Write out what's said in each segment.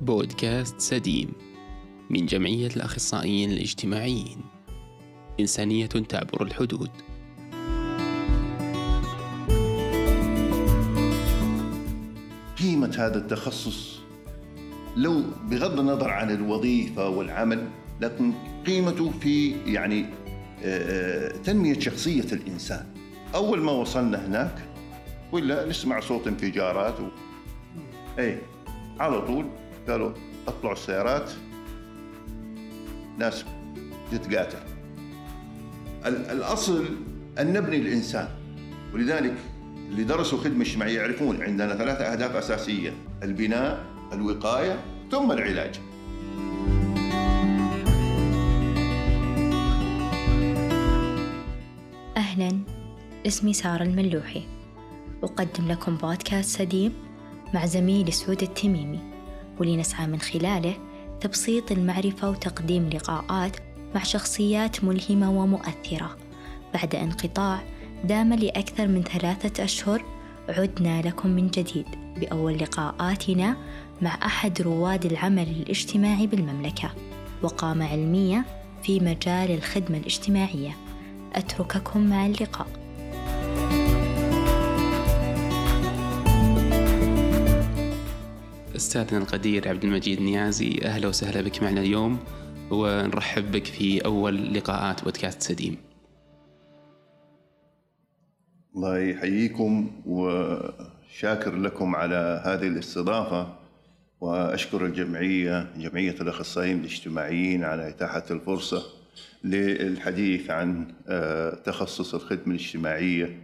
بودكاست سديم من جمعية الأخصائيين الاجتماعيين. إنسانية تعبر الحدود. قيمة هذا التخصص؟ لو بغض النظر عن الوظيفة والعمل لكن قيمته في يعني آه، آه، تنمية شخصية الإنسان. أول ما وصلنا هناك ولا نسمع صوت انفجارات و... اي على طول قالوا اطلعوا السيارات. ناس تتقاتل. الأصل أن نبني الإنسان. ولذلك اللي درسوا خدمة اجتماعية يعرفون عندنا ثلاث أهداف أساسية البناء الوقاية ثم العلاج. أهلا. اسمي سارة الملوحي. أقدم لكم بودكاست سديم مع زميلي سعود التميمي واللي نسعى من خلاله تبسيط المعرفة وتقديم لقاءات مع شخصيات ملهمة ومؤثرة. بعد انقطاع دام لأكثر من ثلاثة أشهر عدنا لكم من جديد بأول لقاءاتنا مع أحد رواد العمل الاجتماعي بالمملكة وقامة علمية في مجال الخدمة الاجتماعية. أترككم مع اللقاء. أستاذنا القدير عبد المجيد نيازي أهلا وسهلا بك معنا اليوم ونرحب بك في أول لقاءات بودكاست سديم. الله يحييكم وشاكر لكم على هذه الاستضافة وأشكر الجمعية جمعية الأخصائيين الاجتماعيين على إتاحة الفرصة للحديث عن آه، تخصص الخدمة الاجتماعية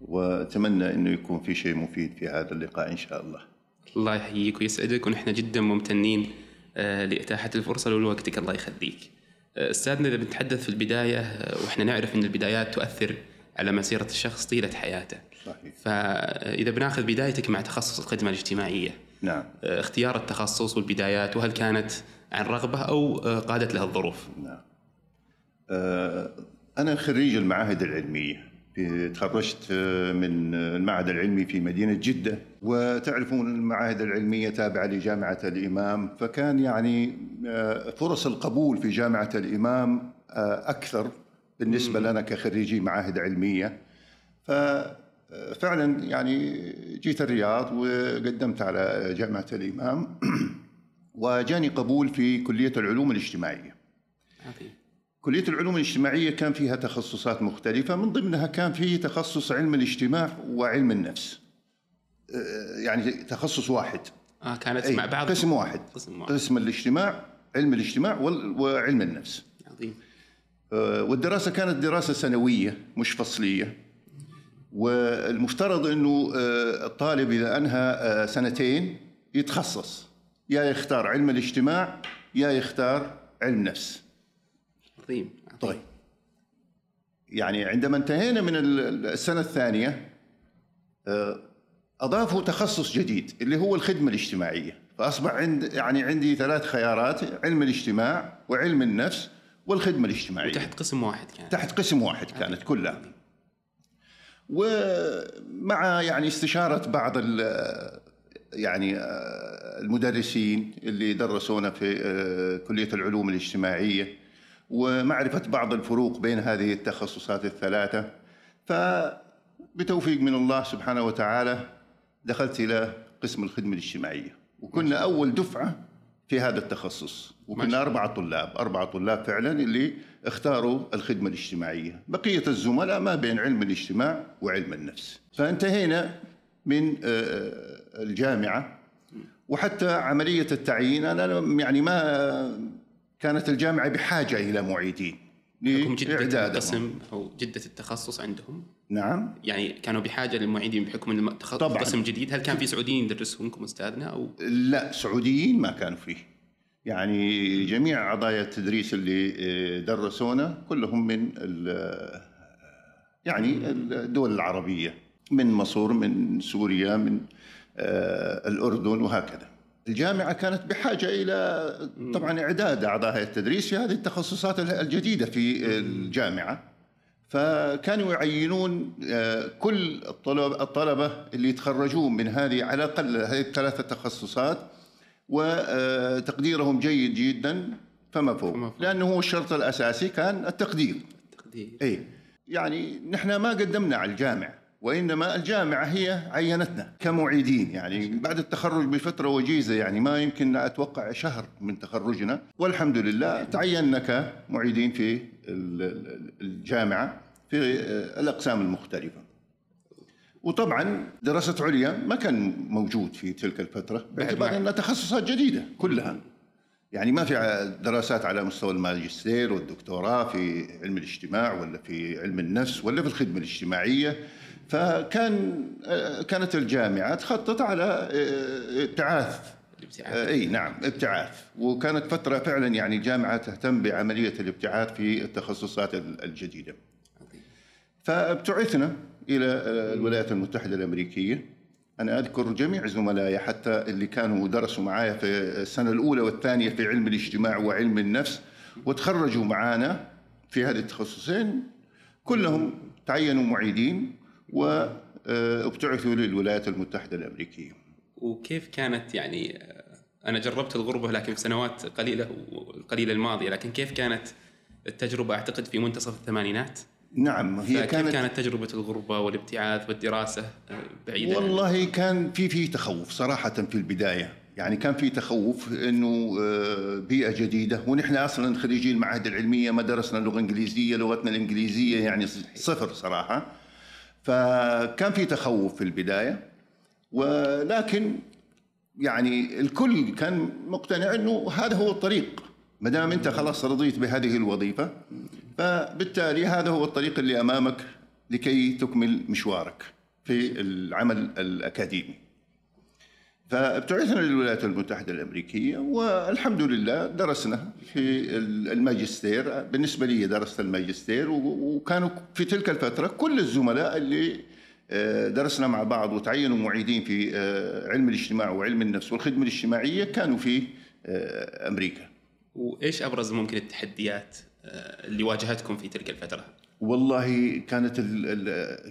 وأتمنى أنه يكون في شيء مفيد في هذا اللقاء إن شاء الله. الله يحييك ويسعدك ونحن جدا ممتنين آه، لإتاحة الفرصة ولوقتك الله يخليك. آه، أستاذنا إذا بنتحدث في البداية آه، وإحنا نعرف أن البدايات تؤثر على مسيرة الشخص طيلة حياته. صحيح. فإذا بناخذ بدايتك مع تخصص الخدمة الاجتماعية نعم. اختيار التخصص والبدايات وهل كانت عن رغبة أو قادت لها الظروف؟ نعم. أنا خريج المعاهد العلمية. تخرجت من المعهد العلمي في مدينة جدة. وتعرفون المعاهد العلمية تابعة لجامعة الإمام. فكان يعني آه، فرص القبول في جامعة الإمام آه، أكثر بالنسبة لنا كخريجي معاهد علمية. ففعلا آه، يعني جيت الرياض وقدمت على جامعة الإمام. وجاني قبول في كلية العلوم الاجتماعية. كلية العلوم الاجتماعية كان فيها تخصصات مختلفة من ضمنها كان في تخصص علم الاجتماع وعلم النفس. آه، يعني تخصص واحد. آه كانت مع بعض. قسم واحد. قسم, واحد. قسم الاجتماع علم الاجتماع وعلم النفس. عظيم. آه، والدراسة كانت دراسة سنوية مش فصلية. والمفترض إنه آه، الطالب إذا أنهى سنتين يتخصص. يا يختار علم الاجتماع يا يختار علم نفس. عظيم طيب. يعني عندما انتهينا من السنة الثانية آه، أضافوا تخصص جديد اللي هو الخدمة الاجتماعية. فأصبح عند يعني عندي ثلاث خيارات علم الاجتماع وعلم النفس والخدمة الاجتماعية. وتحت قسم واحد كانت تحت قسم واحد كانت كلها. ومع يعني استشارة بعض يعني آه، المدرسين اللي درسونا في آه، كلية العلوم الاجتماعية. ومعرفة بعض الفروق بين هذه التخصصات الثلاثة. فبتوفيق من الله سبحانه وتعالى دخلت إلى قسم الخدمة الاجتماعية. وكنا أول دفعة في هذا التخصص. وكنا أربعة طلاب أربعة طلاب فعلا اللي اختاروا الخدمة الاجتماعية. بقية الزملاء ما بين علم الاجتماع وعلم النفس. فانتهينا من آه، آه، الجامعة. وحتى عملية التعيين أنا يعني ما كانت الجامعة بحاجة إلى معيدين جدة القسم أو جدة التخصص عندهم؟ نعم. يعني كانوا بحاجة للمعيدين بحكم التخصص طبعا. قسم جديد هل كان في سعوديين يدرسونكم أستاذنا أو؟ لا سعوديين ما كانوا فيه. يعني جميع أعضاء التدريس اللي آه، درسونا كلهم من يعني الدول العربية من مصر من سوريا من آه، الأردن وهكذا. الجامعة كانت بحاجة إلى طبعا إعداد أعضاء هيئة التدريس في هذه التخصصات الجديدة في الجامعة. فكانوا يعينون آه، كل الطلبة, الطلبة اللي يتخرجون من هذه على الأقل هذه الثلاثة تخصصات وتقديرهم جيد جدا فما فوق. لأنه هو الشرط الأساسي كان التقدير. تقدير اي يعني نحن ما قدمنا على الجامع وإنما الجامعة هي عينتنا كمعيدين يعني بعد التخرج بفترة وجيزة يعني ما يمكن أتوقع شهر من تخرجنا والحمد لله تعيننا كمعيدين في ال- ال- الجامعة في الأقسام المختلفة. وطبعا دراسة عليا ما كان موجود في تلك الفترة باعتبار أنها تخصصات جديدة كلها. يعني ما في دراسات على مستوى الماجستير والدكتوراه في علم الاجتماع ولا في علم النفس ولا في الخدمة الاجتماعية فكان كانت الجامعة تخطط على ابتعاث. الابتعاث. إي نعم ابتعاث. وكانت فترة فعلا يعني الجامعة تهتم بعملية الابتعاث في التخصصات الجديدة. فابتعثنا إلى الولايات المتحدة الأمريكية. أنا أذكر جميع زملائي حتى اللي كانوا درسوا معايا في السنة الأولى والثانية في علم الاجتماع وعلم النفس وتخرجوا معانا في هذه التخصصين. كلهم تعينوا معيدين. وابتعثوا للولايات المتحدة الأمريكية. وكيف كانت يعني أنا جربت الغربة لكن في سنوات قليلة القليله الماضية لكن كيف كانت التجربة؟ أعتقد في منتصف الثمانينات. نعم هي كانت كانت تجربة الغربة والابتعاث والدراسة آه، بعيدة؟ والله كان في في تخوف صراحة في البداية. يعني كان في تخوف إنه آه، بيئة جديدة ونحن أصلا خريجين المعاهد العلمية ما درسنا لغة إنجليزية لغتنا الإنجليزية يعني صفر صراحة. فكان في تخوف في البداية ولكن يعني الكل كان مقتنع إنه هذا هو الطريق ما دام أنت خلاص رضيت بهذه الوظيفة فبالتالي هذا هو الطريق اللي أمامك لكي تكمل مشوارك في العمل الأكاديمي. فابتعثنا للولايات المتحدة الأمريكية والحمد لله درسنا في الماجستير بالنسبة لي درست الماجستير وكانوا في تلك الفترة كل الزملاء اللي آه، درسنا مع بعض وتعينوا معيدين في آه، علم الاجتماع وعلم النفس والخدمة الاجتماعية كانوا في آه، أمريكا. وإيش أبرز ممكن التحديات اللي واجهتكم في تلك الفترة؟ والله كانت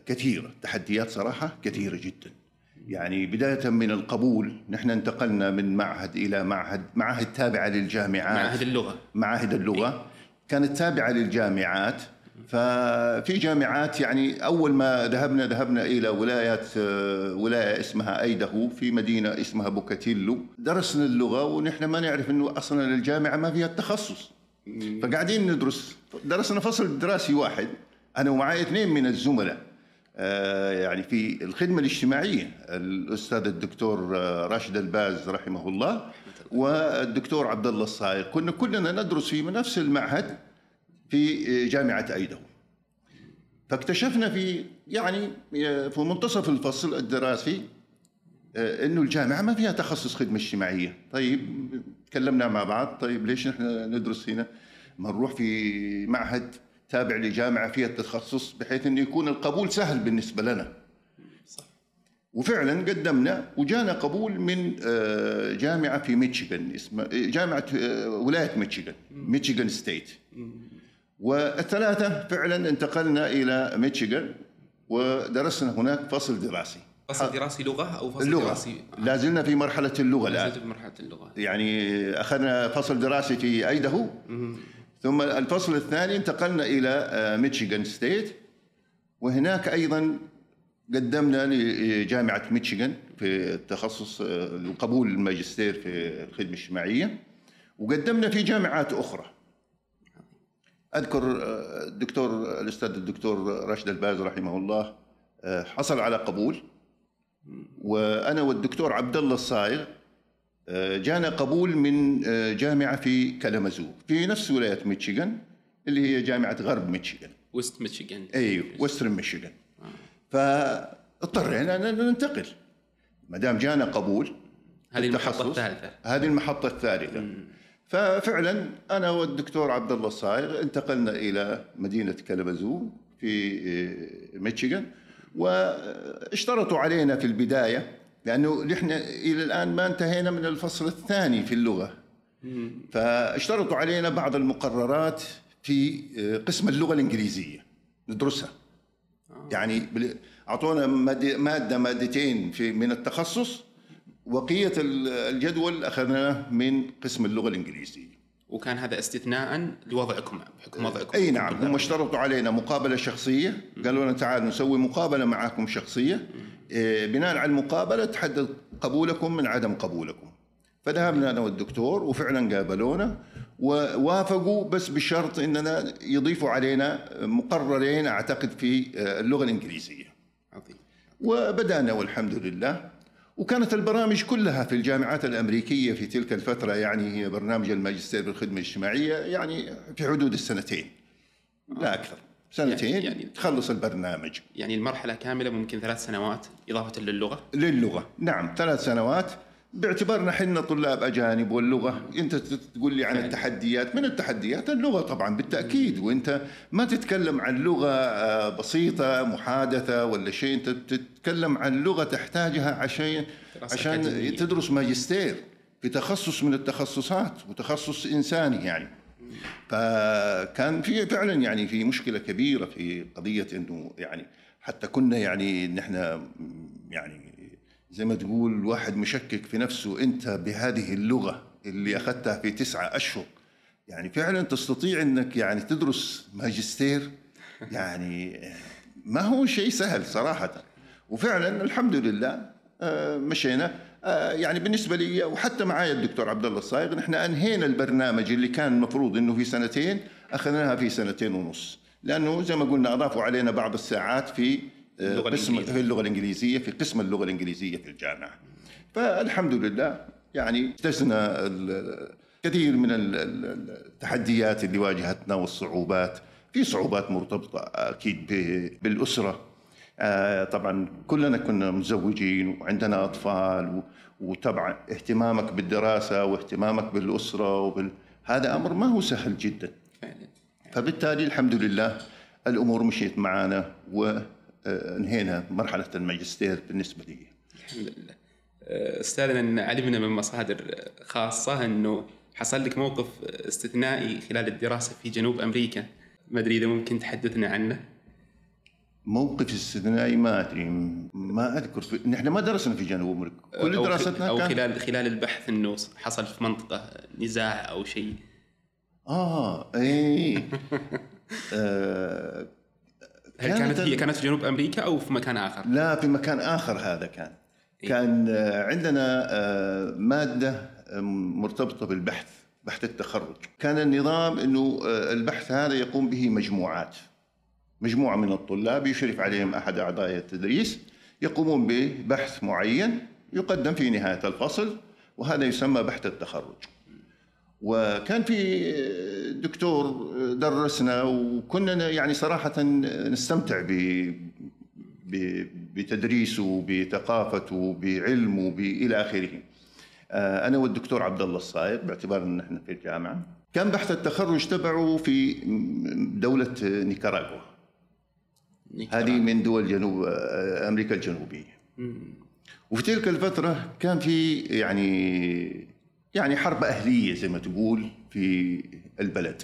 كثيرة تحديات صراحة كثيرة جدا يعني بداية من القبول نحن انتقلنا من معهد إلى معهد معاهد تابعة للجامعات. معاهد اللغة. معاهد اللغة. كانت تابعة للجامعات. ففي جامعات يعني أول ما ذهبنا ذهبنا إلى ولاية ولاية اسمها أيدهو في مدينة اسمها بوكاتيلو. درسنا اللغة ونحن ما نعرف أنه أصلا الجامعة ما فيها التخصص. فقاعدين ندرس. درسنا فصل دراسي واحد. أنا ومعي اثنين من الزملاء. يعني في الخدمة الاجتماعية الأستاذ الدكتور آه، راشد الباز رحمه الله والدكتور عبد الله الصايغ كنا كلنا ندرس في نفس المعهد في آه، جامعة أيدهو. فاكتشفنا في يعني آه، في منتصف الفصل الدراسي آه، إنه الجامعة ما فيها تخصص خدمة اجتماعية، طيب تكلمنا مع بعض. طيب ليش نحن ندرس هنا؟ ما نروح في معهد تابع لجامعة فيها التخصص بحيث إنه يكون القبول سهل بالنسبة لنا. وفعلا قدمنا وجانا قبول من آه، جامعة في ميشيغان اسمها جامعة آه، ولاية ميشيغان ميشيغان ستيت. والثلاثة فعلا انتقلنا إلى ميشيغان ودرسنا هناك فصل دراسي. فصل دراسي لغة أو فصل اللغة دراسي؟ لا زلنا في مرحلة اللغة لا الآن. زلت بمرحله اللغة. يعني أخذنا فصل دراسي في أيداهو. ثم الفصل الثاني انتقلنا إلى آه، ميشيغان state. وهناك أيضا قدمنا لجامعة ميشيغان في التخصص آه، القبول الماجستير في الخدمة الإجتماعية. وقدمنا في جامعات أخرى. أذكر آه، الدكتور الأستاذ الدكتور راشد الباز رحمه الله آه، حصل على قبول. وأنا والدكتور عبد الله الصايغ آه، جانا قبول من آه، جامعة في كلامازو في نفس ولاية ميشيغان اللي هي جامعة غرب ميشيغان. west ميشيغان. أي western ميشيغان. فاضطرينا إن ننتقل. ما دام جانا قبول هذه المحطة. الثالثة. هذه المحطة الثالثة. ففعلا أنا والدكتور عبد الله الصايغ انتقلنا إلى مدينة كلامازو في آه، ميشيغان واشترطوا علينا في البداية لأنه نحن إلى الآن ما انتهينا من الفصل الثاني في اللغة. فاشترطوا علينا بعض المقررات في آه، قسم اللغة الإنجليزية. ندرسها. يعني بال- أعطونا مادة مادتين في من التخصص وقية ال- الجدول أخذناه من قسم اللغة الإنجليزية. وكان هذا استثناء لوضعكم بحكم وضعكم. إي نعم هم اشترطوا علينا مقابلة شخصية. قالوا لنا تعالوا نسوي مقابلة معكم شخصية. إيه، بناء على المقابلة تحدد قبولكم من عدم قبولكم. فذهبنا أنا والدكتور وفعلا قابلونا ووافقوا بس بشرط إننا يضيفوا علينا مقررين أعتقد في اللغة الإنجليزية. عظيم. وبدأنا والحمد لله. وكانت البرامج كلها في الجامعات الأمريكية في تلك الفترة يعني هي برنامج الماجستير بالخدمة الاجتماعية يعني في حدود السنتين لا أكثر سنتين يعني- يعني تخلص البرنامج. يعني المرحلة كاملة ممكن ثلاث سنوات إضافة للغة؟ للغة نعم ثلاث سنوات باعتبارنا حنا طلاب أجانب واللغة. أنت تقول لي عن. التحديات. من التحديات؟ اللغة طبعا بالتأكيد. وأنت ما تتكلم عن لغة آه، بسيطة محادثة ولا شيء. أنت تتكلم عن لغة تحتاجها عشان عشان أكاديمية. تدرس ماجستير في تخصص من التخصصات وتخصص إنساني يعني. فكان في فعلا يعني في مشكلة كبيرة في قضية إنه يعني حتى كنا يعني نحن يعني زي ما تقول الواحد مشكك في نفسه انت بهذه اللغة اللي أخذتها في تسعة أشهر. يعني فعلا تستطيع إنك يعني تدرس ماجستير يعني ما هو شيء سهل صراحة. وفعلا الحمد لله آه، مشينا. آه، يعني بالنسبة لي وحتى معايا الدكتور عبد الله الصايغ نحن أنهينا البرنامج اللي كان المفروض إنه في سنتين أخذناها في سنتين ونص. لأنه زي ما قلنا أضافوا علينا بعض الساعات في اللغة قسم الإنجليزية. في اللغة الإنجليزية في قسم اللغة الإنجليزية في الجامعة. فالحمد لله يعني اجتزنا كثير من ال- ال- التحديات اللي واجهتنا والصعوبات في صعوبات مرتبطة أكيد بالأسرة. آه، طبعا كلنا كنا متزوجين وعندنا أطفال و- وطبعا اهتمامك بالدراسة واهتمامك بالأسرة وبال... هذا أمر ما هو سهل جدا. فعلا. فبالتالي الحمد لله الأمور مشيت معنا وانهينا مرحلة الماجستير بالنسبة لي. الحمد لله. آه، أستاذنا علمنا من مصادر خاصة إنه حصل لك موقف استثنائي خلال الدراسة في جنوب أمريكا. ما أدري إذا ممكن تحدثنا عنه. موقف استثنائي ما أدري. ما أذكر في... نحن ما درسنا في جنوب أمريكا. كل أو دراستنا أو كان خلال خلال البحث إنه حصل في منطقة نزاع أو شيء. آه اي آه هل كانت هي كانت في جنوب أمريكا أو في مكان آخر؟ لا في مكان آخر هذا كان. كان آه، عندنا آه، مادة مرتبطة بالبحث بحث التخرج. كان النظام إنه آه، البحث هذا يقوم به مجموعات مجموعة من الطلاب يشرف عليهم أحد أعضاء التدريس يقومون ببحث معين يقدم في نهاية الفصل وهذا يسمى بحث التخرج. وكان في دكتور درسنا وكنا يعني صراحة نستمتع ب بتدريسه بثقافته بعلمه ب- إلى آخره. آه، أنا والدكتور عبد الله الصايغ باعتبار أن إحنا في الجامعة. كان بحث التخرج تبعه في دولة نيكاراغوا. هذه من دول جنوب آه، أمريكا الجنوبية. وفي تلك الفترة كان في يعني يعني حرب أهلية زي ما تقول في البلد.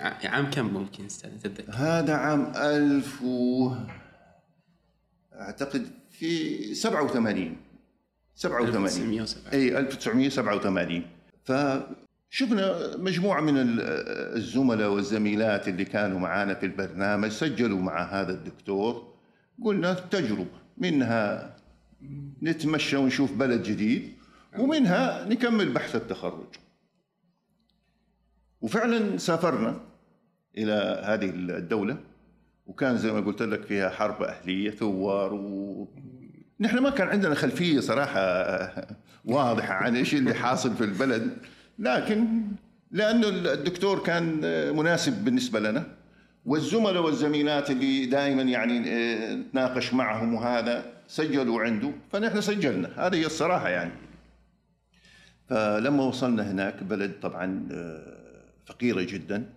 عام كم ممكن أستاذ؟ تتذكر؟ هذا عام ألف و أعتقد في 87 87 1907 إي 1987 فشفنا مجموعة من ال- الزملاء والزميلات اللي كانوا معنا في البرنامج سجلوا مع هذا الدكتور. قلنا تجربه منها نتمشى ونشوف بلد جديد. ومنها نكمل بحث التخرج. وفعلا سافرنا إلى هذه الدولة وكان زي ما قلت لك فيها حرب أهلية ثوار و نحن ما كان عندنا خلفية صراحة واضحة عن إيش اللي حاصل في البلد لكن لأنه الدكتور كان مناسب بالنسبة لنا والزملاء والزميلات اللي دائما يعني نتناقش معهم وهذا سجلوا عنده فنحن سجلنا. هذه هي الصراحة يعني. فلما وصلنا هناك بلد طبعا فقيرة جدا.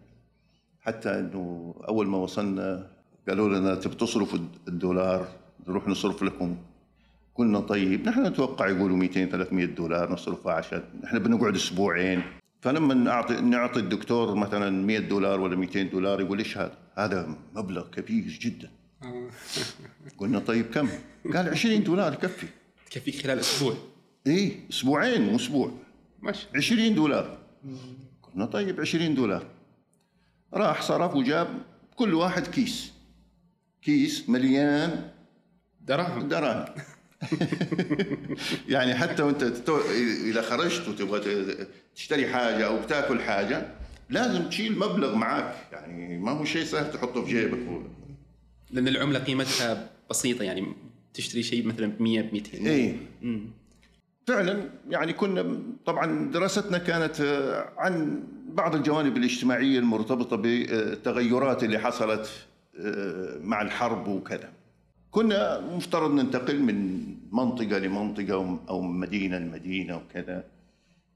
حتى إنه أول ما وصلنا قالوا لنا تبي تصرفوا الدولار؟ نروح نصرف لكم. قلنا طيب نحن نتوقع يقولوا 200 300 دولار نصرفها عشان نحن بنقعد أسبوعين. فلما نعطي نعطي الدكتور مثلا 100 دولار ولا 200 دولار يقول إيش هذا؟ هذا مبلغ كبير جدا. قلنا طيب كم؟ قال 20 دولار يكفي تكفيك خلال أسبوع. إيه أسبوعين مو أسبوع. ماشي. 20 دولار. قلنا طيب 20 دولار. راح صرف وجاب كل واحد كيس. كيس مليان دراهم. دراهم. يعني حتى وأنت تتو... إذا خرجت وتبغى تشتري حاجة أو بتاكل حاجة لازم تشيل مبلغ معك يعني ما هو شيء سهل تحطه في جيبك. لأن العملة قيمتها بسيطة يعني تشتري شيء مثلا ب 100 ب 200 إيه فعلا يعني كنا طبعا دراستنا كانت آه، عن بعض الجوانب الاجتماعية المرتبطة بالتغيرات اللي حصلت آه، مع الحرب وكذا. كنا مفترض ننتقل من منطقة لمنطقة أو من مدينة لمدينة وكذا.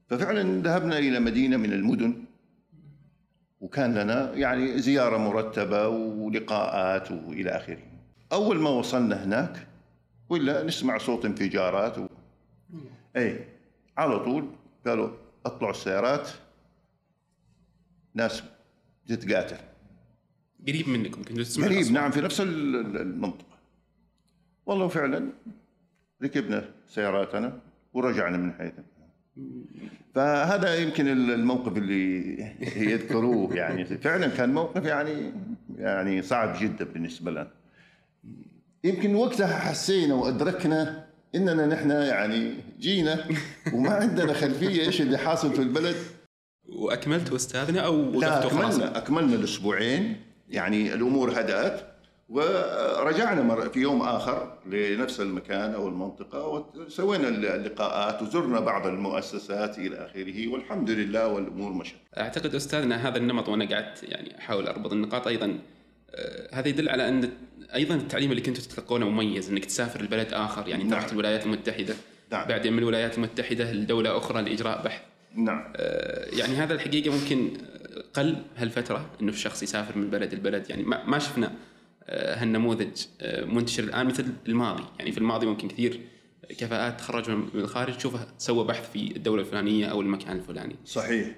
ففعلا ذهبنا إلى مدينة من المدن وكان لنا يعني زيارة مرتبة ولقاءات وإلى آخره. أول ما وصلنا هناك ولا نسمع صوت انفجارات. إي على طول قالوا اطلعوا السيارات ناس تتقاتل قريب منكم كنتوا تسمعوا قريب الأصوات. نعم في نفس ال- ال- المنطقة. والله فعلا ركبنا سياراتنا ورجعنا من حيث. فهذا يمكن ال- الموقف اللي يذكروه يعني. فعلا كان موقف يعني يعني صعب جدا بالنسبة لنا. يمكن وقتها حسينا وأدركنا إننا نحن يعني جينا وما عندنا خلفية إيش اللي حاصل في البلد. واكملتوا أستاذنا أو لا وقفتوا خلاص أكملنا أكملنا الأسبوعين. يعني الأمور هدأت ورجعنا في يوم آخر لنفس المكان أو المنطقة وسوينا اللقاءات وزرنا بعض المؤسسات إلى آخره والحمد لله والأمور مشت. أعتقد أستاذنا هذا النمط وأنا قعدت يعني أحاول أربط النقاط. أيضا آه، هذا يدل على أن أيضا التعليم اللي كنتوا تتلقونه مميز إنك تسافر لبلد آخر يعني انت نعم. رحت الولايات المتحدة نعم. بعدين من الولايات المتحدة لدولة أخرى لإجراء بحث. نعم. آه، يعني هذا الحقيقة ممكن قل هالفترة إنه الشخص يسافر من بلد لبلد. يعني ما ما شفنا آه، هالنموذج آه، منتشر الآن مثل الماضي. يعني في الماضي ممكن كثير كفاءات تخرجوا من الخارج. تشوفها سوى بحث في الدولة الفلانية أو المكان الفلاني. صحيح.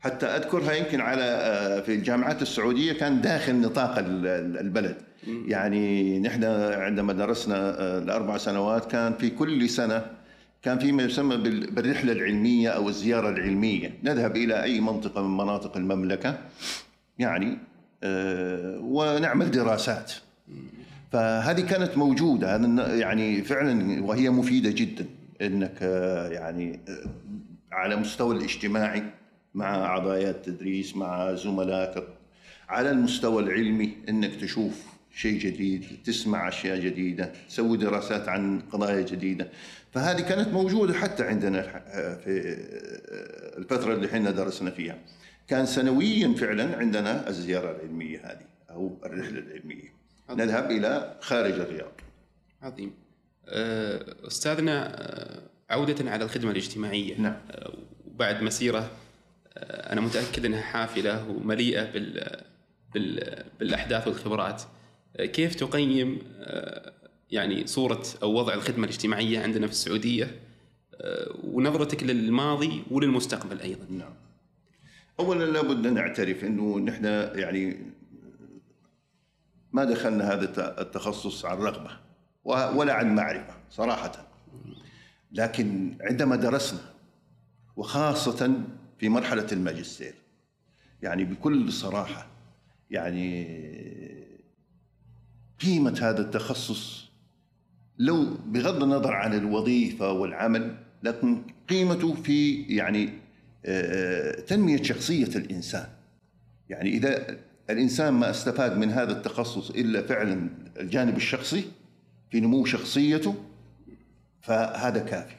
حتى أذكرها يمكن على آه، في الجامعات السعودية كان داخل نطاق ال- ال- البلد. يعني نحن عندما درسنا آه، الأربع سنوات كان في كل سنة كان في ما يسمى بال- بالرحلة العلمية أو الزيارة العلمية. نذهب إلى أي منطقة من مناطق المملكة يعني آه، ونعمل دراسات. فهذه كانت موجودة. يعني فعلا وهي مفيدة جدا إنك آه، يعني على مستوى الاجتماعي مع أعضاء التدريس مع زملائك على المستوى العلمي إنك تشوف شيء جديد تسمع أشياء جديدة تسوي دراسات عن قضايا جديدة. فهذه كانت موجودة حتى عندنا في الفترة اللي إحنا درسنا فيها. كان سنويا فعلا عندنا الزيارة العلمية هذه أو الرحلة العلمية. نذهب إلى خارج الرياض. عظيم. آه، أستاذنا آه، عودة على الخدمة الاجتماعية. نعم. آه، وبعد مسيرة آه، أنا متأكد أنها حافلة ومليئة بال بال بالأحداث والخبرات. كيف تقيم آه، يعني صورة أو وضع الخدمة الاجتماعية عندنا في السعودية آه، ونظرتك للماضي وللمستقبل أيضا؟ نعم. اولا لابد أن نعترف إنه نحن يعني ما دخلنا هذا الت- التخصص عن رغبة و- ولا عن معرفة صراحة. لكن عندما درسنا وخاصة في مرحلة الماجستير يعني بكل صراحة يعني قيمة هذا التخصص لو بغض النظر عن الوظيفة والعمل لكن قيمته في يعني آه، تنمية شخصية الإنسان. يعني إذا الإنسان ما استفاد من هذا التخصص إلا فعلا الجانب الشخصي في نمو شخصيته فهذا كافي.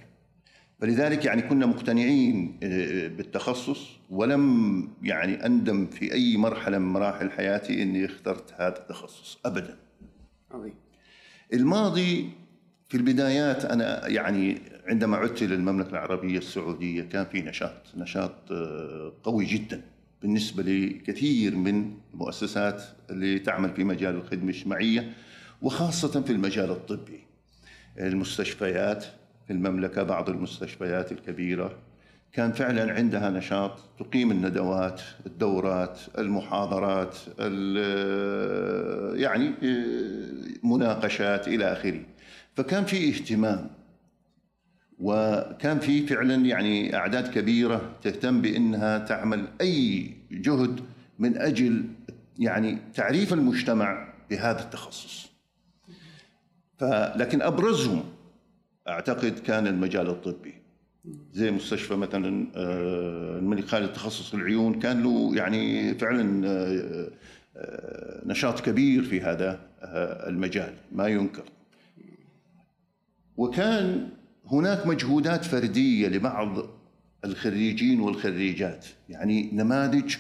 فلذلك يعني كنا مقتنعين آه، بالتخصص ولم يعني أندم في أي مرحلة من مراحل حياتي إني اخترت هذا التخصص ابدا. عظيم. الماضي في البدايات أنا يعني عندما عدت إلى المملكة العربية السعودية كان في نشاط نشاط آه، قوي جدا بالنسبة لكثير من المؤسسات اللي تعمل في مجال الخدمة الاجتماعية وخاصة في المجال الطبي. المستشفيات في المملكة بعض المستشفيات الكبيرة كان فعلا عندها نشاط تقيم الندوات الدورات المحاضرات يعني مناقشات إلى آخره فكان في اهتمام وكان في فعلا يعني أعداد كبيرة تهتم بأنها تعمل أي جهد من أجل يعني تعريف المجتمع بهذا التخصص. فلكن أبرزهم أعتقد كان المجال الطبي. زي مستشفى مثلا آه، الملك خالد تخصص العيون كان له يعني فعلا آه، آه، نشاط كبير في هذا المجال ما ينكر. وكان هناك مجهودات فردية لبعض الخريجين والخريجات يعني نماذج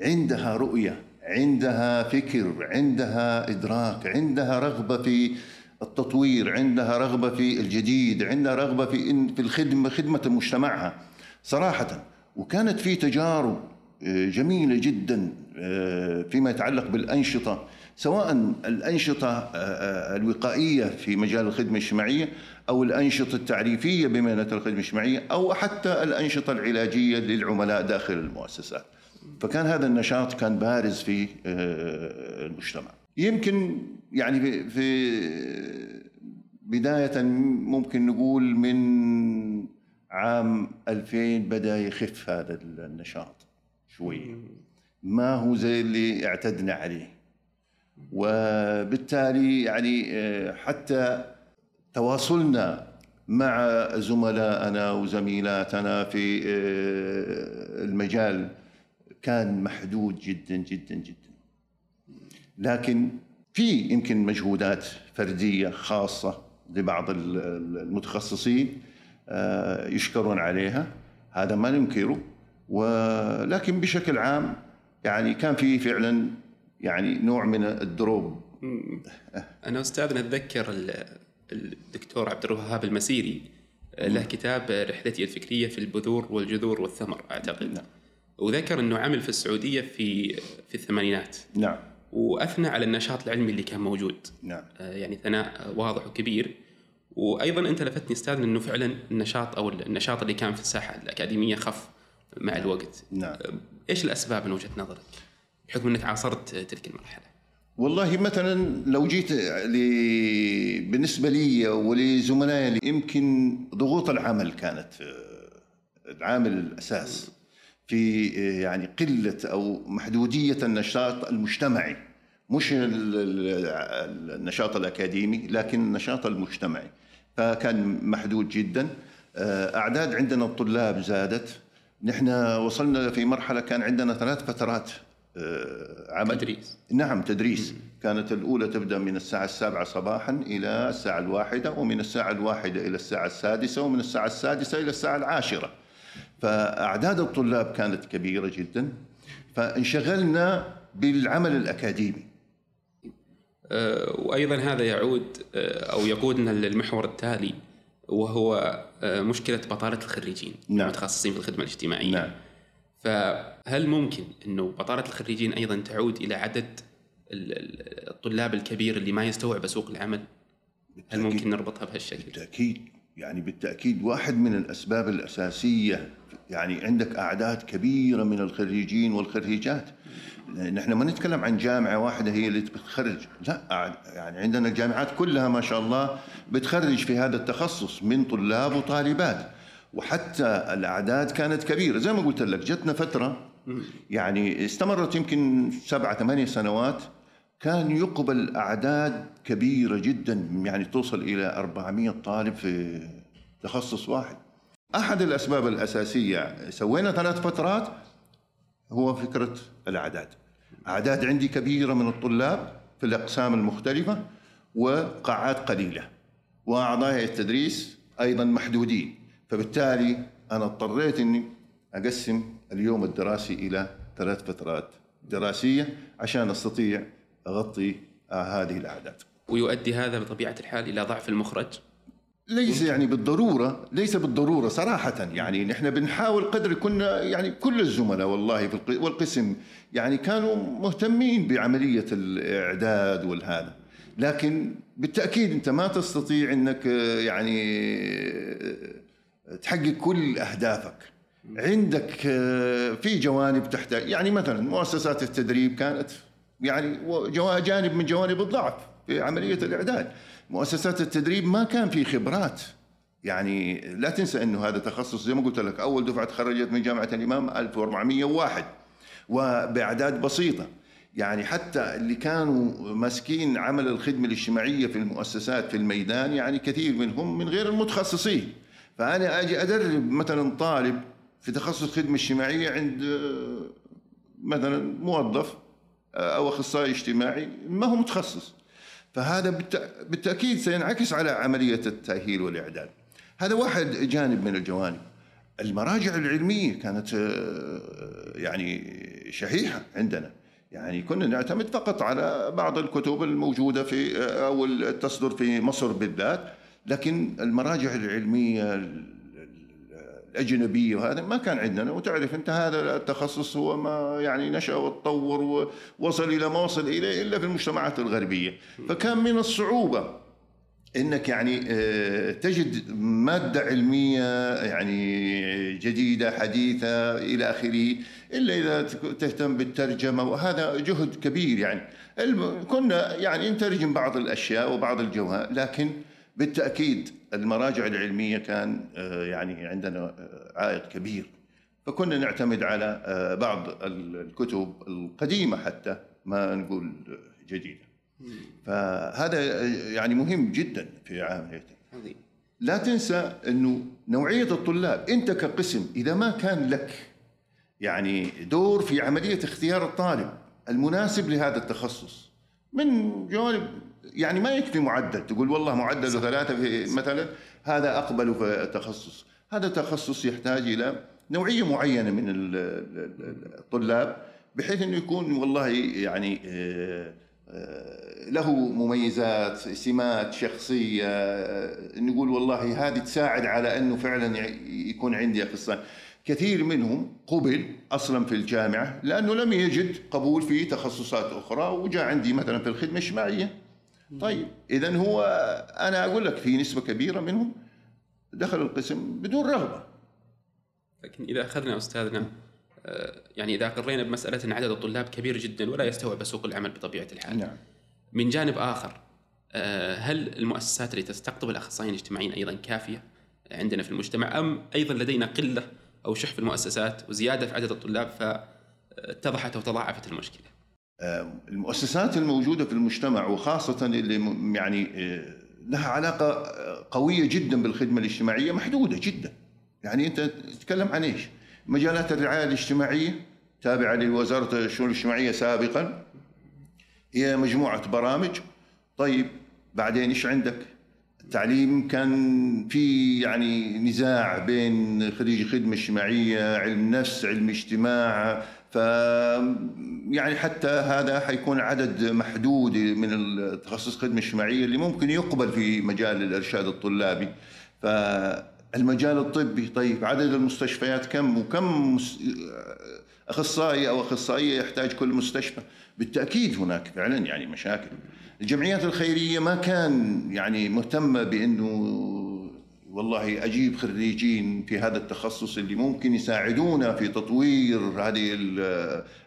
عندها رؤية عندها فكر عندها إدراك عندها رغبة في التطوير عندها رغبة في الجديد عندها رغبة في في الخدمه خدمة مجتمعها صراحة وكانت في تجارب آه، جميلة جدا آه، فيما يتعلق بالأنشطة سواء الأنشطة آه، الوقائية في مجال الخدمة الاجتماعية أو الأنشطة التعريفية بمهنة الخدمة الاجتماعية أو حتى الأنشطة العلاجية للعملاء داخل المؤسسات. فكان هذا النشاط كان بارز في المجتمع. يمكن يعني في بداية ممكن نقول من عام 2000 بدأ يخف هذا النشاط شوية. ما هو زي اللي اعتدنا عليه. وبالتالي يعني آه، حتى تواصلنا مع زملائنا وزميلاتنا في آه، المجال كان محدود جدا جدا جدا لكن في يمكن مجهودات فردية خاصة لبعض المتخصصين آه، يشكرون عليها. هذا ما ننكره. ولكن بشكل عام يعني كان في فعلا يعني نوع من الدروب. أنا أستاذ نتذكر الدكتور عبد الوهاب المسيري له كتاب رحلتي الفكرية في البذور والجذور والثمر أعتقد. نعم. وذكر إنه عمل في السعودية في في الثمانينات. نعم. واثنى على النشاط العلمي اللي كان موجود. نعم. آه، يعني ثناء واضح وكبير. وأيضا أنت لفتني أستاذ إنه فعلا النشاط أو النشاط اللي كان في الساحة الأكاديمية خف مع نعم. الوقت. نعم. آه، إيش الأسباب من وجهة نظرك؟ بحكم إنك عاصرت تلك المرحلة. والله مثلا لو جيت لي بالنسبة لي ولزملائي يمكن ضغوط العمل كانت آه، العامل الأساس. في آه، يعني قلة أو محدودية النشاط المجتمعي. مش النشاط الأكاديمي لكن النشاط المجتمعي. فكان محدود جدا. آه، أعداد عندنا الطلاب زادت. نحن وصلنا في مرحلة كان عندنا ثلاث فترات آه، عمل. تدريس. نعم تدريس. كانت الأولى تبدأ من الساعة السابعة صباحا إلى الساعة الواحدة ومن الساعة الواحدة إلى الساعة السادسة ومن الساعة السادسة إلى الساعة العاشرة. فأعداد الطلاب كانت كبيرة جدا فانشغلنا بالعمل الأكاديمي آه، وأيضا هذا يعود آه، أو يقودنا للمحور التالي وهو مشكلة بطالة الخريجين نعم. المتخصصين في الخدمة الاجتماعية نعم. فهل ممكن إنه بطالة الخريجين أيضا تعود إلى عدد الطلاب الكبير اللي ما يستوعب سوق العمل؟ هل ممكن نربطها بهالشكل؟ بالتأكيد يعني بالتأكيد واحد من الأسباب الأساسية يعني عندك أعداد كبيرة من الخريجين والخريجات. نحن ما نتكلم عن جامعة واحدة هي اللي بتخرج لا يعني عندنا الجامعات كلها ما شاء الله بتخرج في هذا التخصص من طلاب وطالبات. وحتى الأعداد كانت كبيرة. زي ما قلت لك جتنا فترة يعني استمرت يمكن سبعة ثمانية سنوات كان يقبل أعداد كبيرة جدا يعني توصل إلى 400 طالب في تخصص واحد. أحد الأسباب الأساسية سوينا ثلاث فترات هو فكرة الأعداد. أعداد عندي كبيرة من الطلاب في الأقسام المختلفة وقاعات قليلة. وأعضاء التدريس أيضا محدودين. فبالتالي أنا اضطريت إني أقسم اليوم الدراسي إلى ثلاث فترات دراسية عشان أستطيع أغطي هذه الأعداد. ويؤدي هذا بطبيعة الحال إلى ضعف المخرج؟ ليس يعني بالضرورة ليس بالضرورة صراحة. يعني نحن بنحاول قدر كنا يعني كل الزملاء والله في والقسم يعني كانوا مهتمين بعملية الإعداد والهذا. لكن بالتأكيد أنت ما تستطيع إنك يعني تحقق كل أهدافك. عندك آه، في جوانب تحتاج يعني مثلا مؤسسات التدريب كانت يعني جانب من جوانب الضعف في عملية الإعداد. مؤسسات التدريب ما كان في خبرات. يعني لا تنسى إنه هذا تخصص زي ما قلت لك أول دفعة تخرجت من جامعة الإمام 1401 وبإعداد بسيطة. يعني حتى اللي كانوا ماسكين عمل الخدمة الاجتماعية في المؤسسات في الميدان يعني كثير منهم من غير المتخصصين. فأنا أجي أدرب مثلا طالب في تخصص خدمة اجتماعية عند مثلا موظف أو أخصائي اجتماعي ما هو متخصص. فهذا بالتأكيد سينعكس على عملية التأهيل والإعداد. هذا واحد جانب من الجوانب. المراجع العلمية كانت آه، يعني شحيحة عندنا. يعني كنا نعتمد فقط على بعض الكتب الموجودة في آه، أو تصدر في مصر بالذات لكن المراجع العلمية الاجنبيه وهذا ما كان عندنا. وتعرف أنت هذا التخصص هو ما يعني نشأ وتطور ووصل إلى ما وصل إليه إلا في المجتمعات الغربية. فكان من الصعوبة إنك يعني آه، تجد مادة علمية يعني جديدة حديثة إلى آخره إلا إذا تهتم بالترجمة. وهذا جهد كبير يعني. كنا يعني نترجم بعض الأشياء وبعض الجوهر لكن بالتأكيد المراجع العلمية كان آه، يعني عندنا آه، عائق كبير. فكنا نعتمد على بعض الكتب القديمة حتى ما نقول جديدة. فهذا يعني مهم جدا في عمليتك لا تنسى إنه نوعية الطلاب أنت كقسم إذا ما كان لك يعني دور في عملية اختيار الطالب المناسب لهذا التخصص من جوانب يعني ما يكفي معدل. تقول والله معدل ثلاثة في مثلا هذا أقبل في التخصص هذا تخصص يحتاج إلى نوعية معينة من الطلاب بحيث أنه يكون والله يعني آه، آه، له مميزات سمات شخصية آه، نقول والله هذه تساعد على إنه فعلا يكون عندي أخصائي. كثير منهم قبل أصلا في الجامعة لأنه لم يجد قبول في تخصصات أخرى وجاء عندي مثلا في الخدمة الإجتماعية. طيب اذا هو أنا أقول لك في نسبة كبيرة منهم دخلوا القسم بدون رغبة لكن إذا أخذنا أستاذنا يعني إذا قرينا بمسألة إن عدد الطلاب كبير جدا ولا يستوعب سوق العمل بطبيعة الحال. نعم. من جانب آخر آه، هل المؤسسات اللي تستقطب الأخصائيين الاجتماعيين أيضا كافية عندنا في المجتمع أم أيضا لدينا قلة أو شح في المؤسسات وزيادة في عدد الطلاب فاتضحت أو تضاعفت المشكلة؟ آه، المؤسسات الموجودة في المجتمع وخاصة اللي يعني آه، لها علاقة قوية جدا بالخدمة الاجتماعية محدودة جدا. يعني أنت تتكلم عن إيش؟ مجالات الرعاية الاجتماعية تابعة لوزارة الشؤون الاجتماعية سابقا هي مجموعة برامج طيب بعدين إيش عندك؟ التعليم كان في يعني نزاع بين خريج خدمة اجتماعية علم نفس علم اجتماع ف يعني حتى هذا حيكون عدد محدود من التخصص خدمة اجتماعية اللي ممكن يقبل في مجال الإرشاد الطلابي. ف المجال الطبي طيب عدد المستشفيات كم؟ وكم أخصائي أو أخصائية يحتاج كل مستشفى؟ بالتأكيد هناك فعلا يعني مشاكل. الجمعيات الخيرية ما كان يعني مهتمة بأنه والله أجيب خريجين في هذا التخصص اللي ممكن يساعدونا في تطوير هذه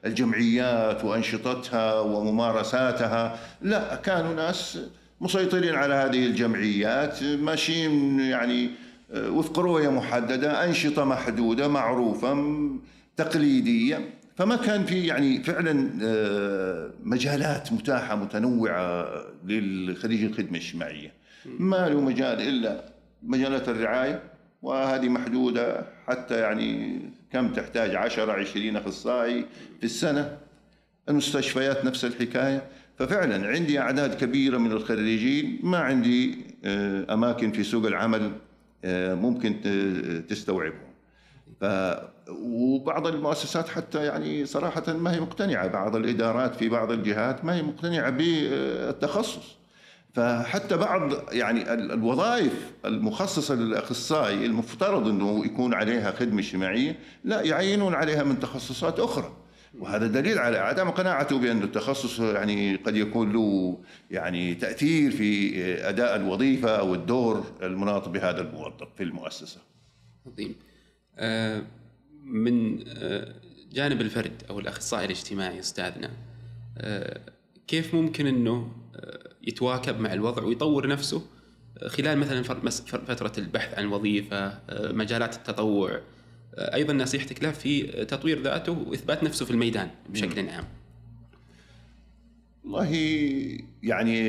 الجمعيات وأنشطتها وممارساتها. لا كانوا ناس مسيطرين على هذه الجمعيات ماشيين يعني آه، وفق رؤية محددة أنشطة محدودة معروفة تقليدية. فما كان في يعني فعلا آه، مجالات متاحة متنوعة للخريج الخدمة الإجتماعية. ما له مجال إلا مجالات الرعاية وهذه محدودة حتى يعني كم تحتاج 10 20 أخصائي في السنة. المستشفيات نفس الحكاية. ففعلا عندي أعداد كبيرة من الخريجين ما عندي آه، أماكن في سوق العمل آه، ممكن تستوعبهم. ف وبعض المؤسسات حتى يعني صراحة ما هي مقتنعة. بعض الإدارات في بعض الجهات ما هي مقتنعة بالتخصص. فحتى بعض يعني الوظائف المخصصة للأخصائي المفترض أنه يكون عليها خدمة اجتماعية لا يعينون عليها من تخصصات أخرى. وهذا دليل على عدم قناعته بأن التخصص يعني قد يكون له يعني تأثير في أداء الوظيفة أو الدور المناط بهذا الموظف في المؤسسة. عظيم. أه من آه، جانب الفرد أو الأخصائي الاجتماعي أستاذنا آه، كيف ممكن آه، يتواكب مع الوضع ويطور نفسه. خلال مثلا فترة البحث عن وظيفة مجالات التطوع أيضا نصيحتك له في تطوير ذاته وإثبات نفسه في الميدان بشكل عام. والله يعني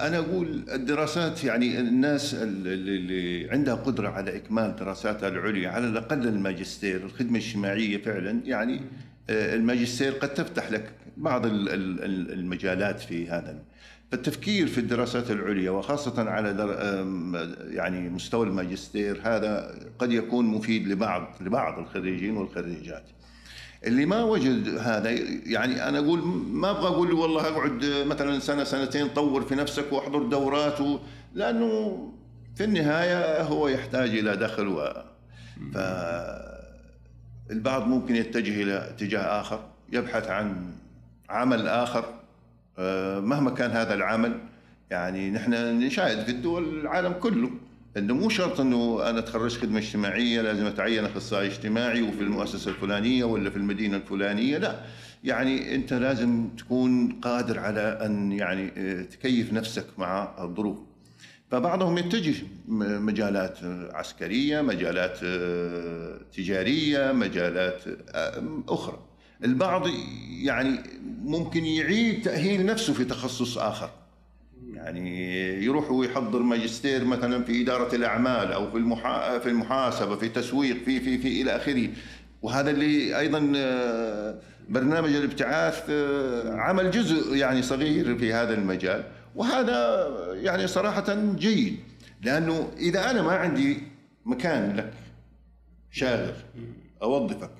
أنا أقول الدراسات يعني الناس اللي عندها قدرة على إكمال دراساتها العليا على الأقل الماجستير الخدمة الاجتماعيه فعلا يعني آه، الماجستير قد تفتح لك بعض المجالات في هذا فالتفكير في الدراسات العليا وخاصة على يعني مستوى الماجستير هذا قد يكون مفيد لبعض لبعض الخريجين والخريجات. اللي ما وجد هذا يعني أنا أقول ما أبغى أقول له والله أقعد مثلا سنه سنتين طور في نفسك واحضر دورات و... لأنه في النهاية هو يحتاج إلى دخل و ف البعض ممكن يتجه إلى اتجاه آخر يبحث عن عمل آخر. آه، مهما كان هذا العمل يعني نحن نشاهد في الدول العالم كله إنه مو شرط إنه أنا تخرجت خدمة اجتماعية لازم أتعين أخصائي اجتماعي وفي المؤسسة الفلانية ولا في المدينة الفلانية لا. يعني أنت لازم تكون قادر على أن يعني آه، تكيف نفسك مع الظروف. فبعضهم يتجه مجالات عسكرية مجالات آه، تجارية مجالات آه، أخرى. البعض يعني ممكن يعيد تأهيل نفسه في تخصص آخر. يعني يروح ويحضر ماجستير مثلا في إدارة الأعمال أو في المحا... في المحاسبة في تسويق في في في إلى آخره. وهذا اللي أيضا آه، برنامج الابتعاث عمل جزء يعني صغير في هذا المجال. وهذا يعني صراحة جيد لأنه إذا أنا ما عندي مكان لك شاغر أوظفك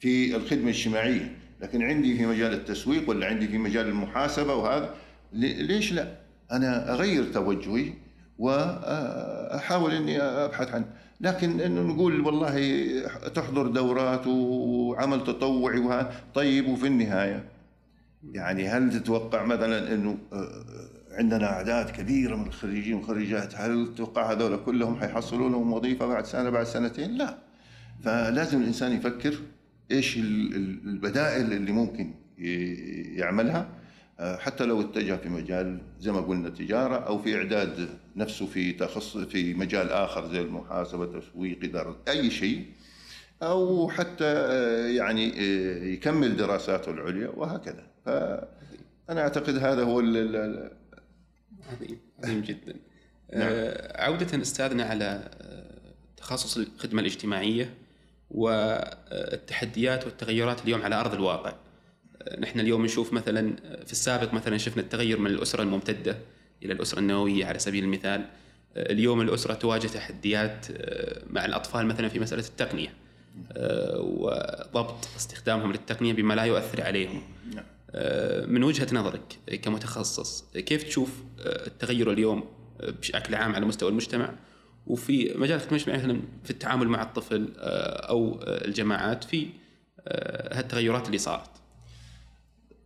في الخدمة الإجتماعية لكن عندي في مجال التسويق ولا عندي في مجال المحاسبة وهذا ليش لا؟ أنا أغير توجهي وأحاول إني أبحث عن لكن انه نقول والله تحضر دورات وعمل تطوعي وهذا طيب وفي النهاية يعني هل تتوقع مثلا إنه عندنا أعداد كبيرة من الخريجين والخريجات هل تتوقع هذول كلهم حيحصلوا لهم وظيفة بعد سنة بعد سنتين؟ لا. فلازم الإنسان يفكر إيش البدائل اللي ممكن يعملها. حتى لو اتجه في مجال زي ما قلنا تجارة أو في إعداد نفسه في تخصص في مجال آخر زي المحاسبة تسويق إدارة أي شيء. أو حتى يعني يكمل دراساته العليا وهكذا. فانا أعتقد هذا هو عظيم عظيم جدا نعم. عودة أستاذنا على تخصص الخدمة الاجتماعية والتحديات والتغيرات اليوم على أرض الواقع. نحن اليوم نشوف مثلا في السابق مثلا شفنا التغير من الأسرة الممتدة إلى الأسرة النووية على سبيل المثال اليوم الأسرة تواجه تحديات آه، مع الأطفال مثلا في مسألة التقنية آه، وضبط استخدامهم للتقنية بما لا يؤثر عليهم آه، من وجهة نظرك كمتخصص كيف تشوف التغير اليوم بشكل عام على مستوى المجتمع؟ وفي مجال الخدمه مثلا في التعامل مع الطفل أو الجماعات في هالتغيرات اللي صارت.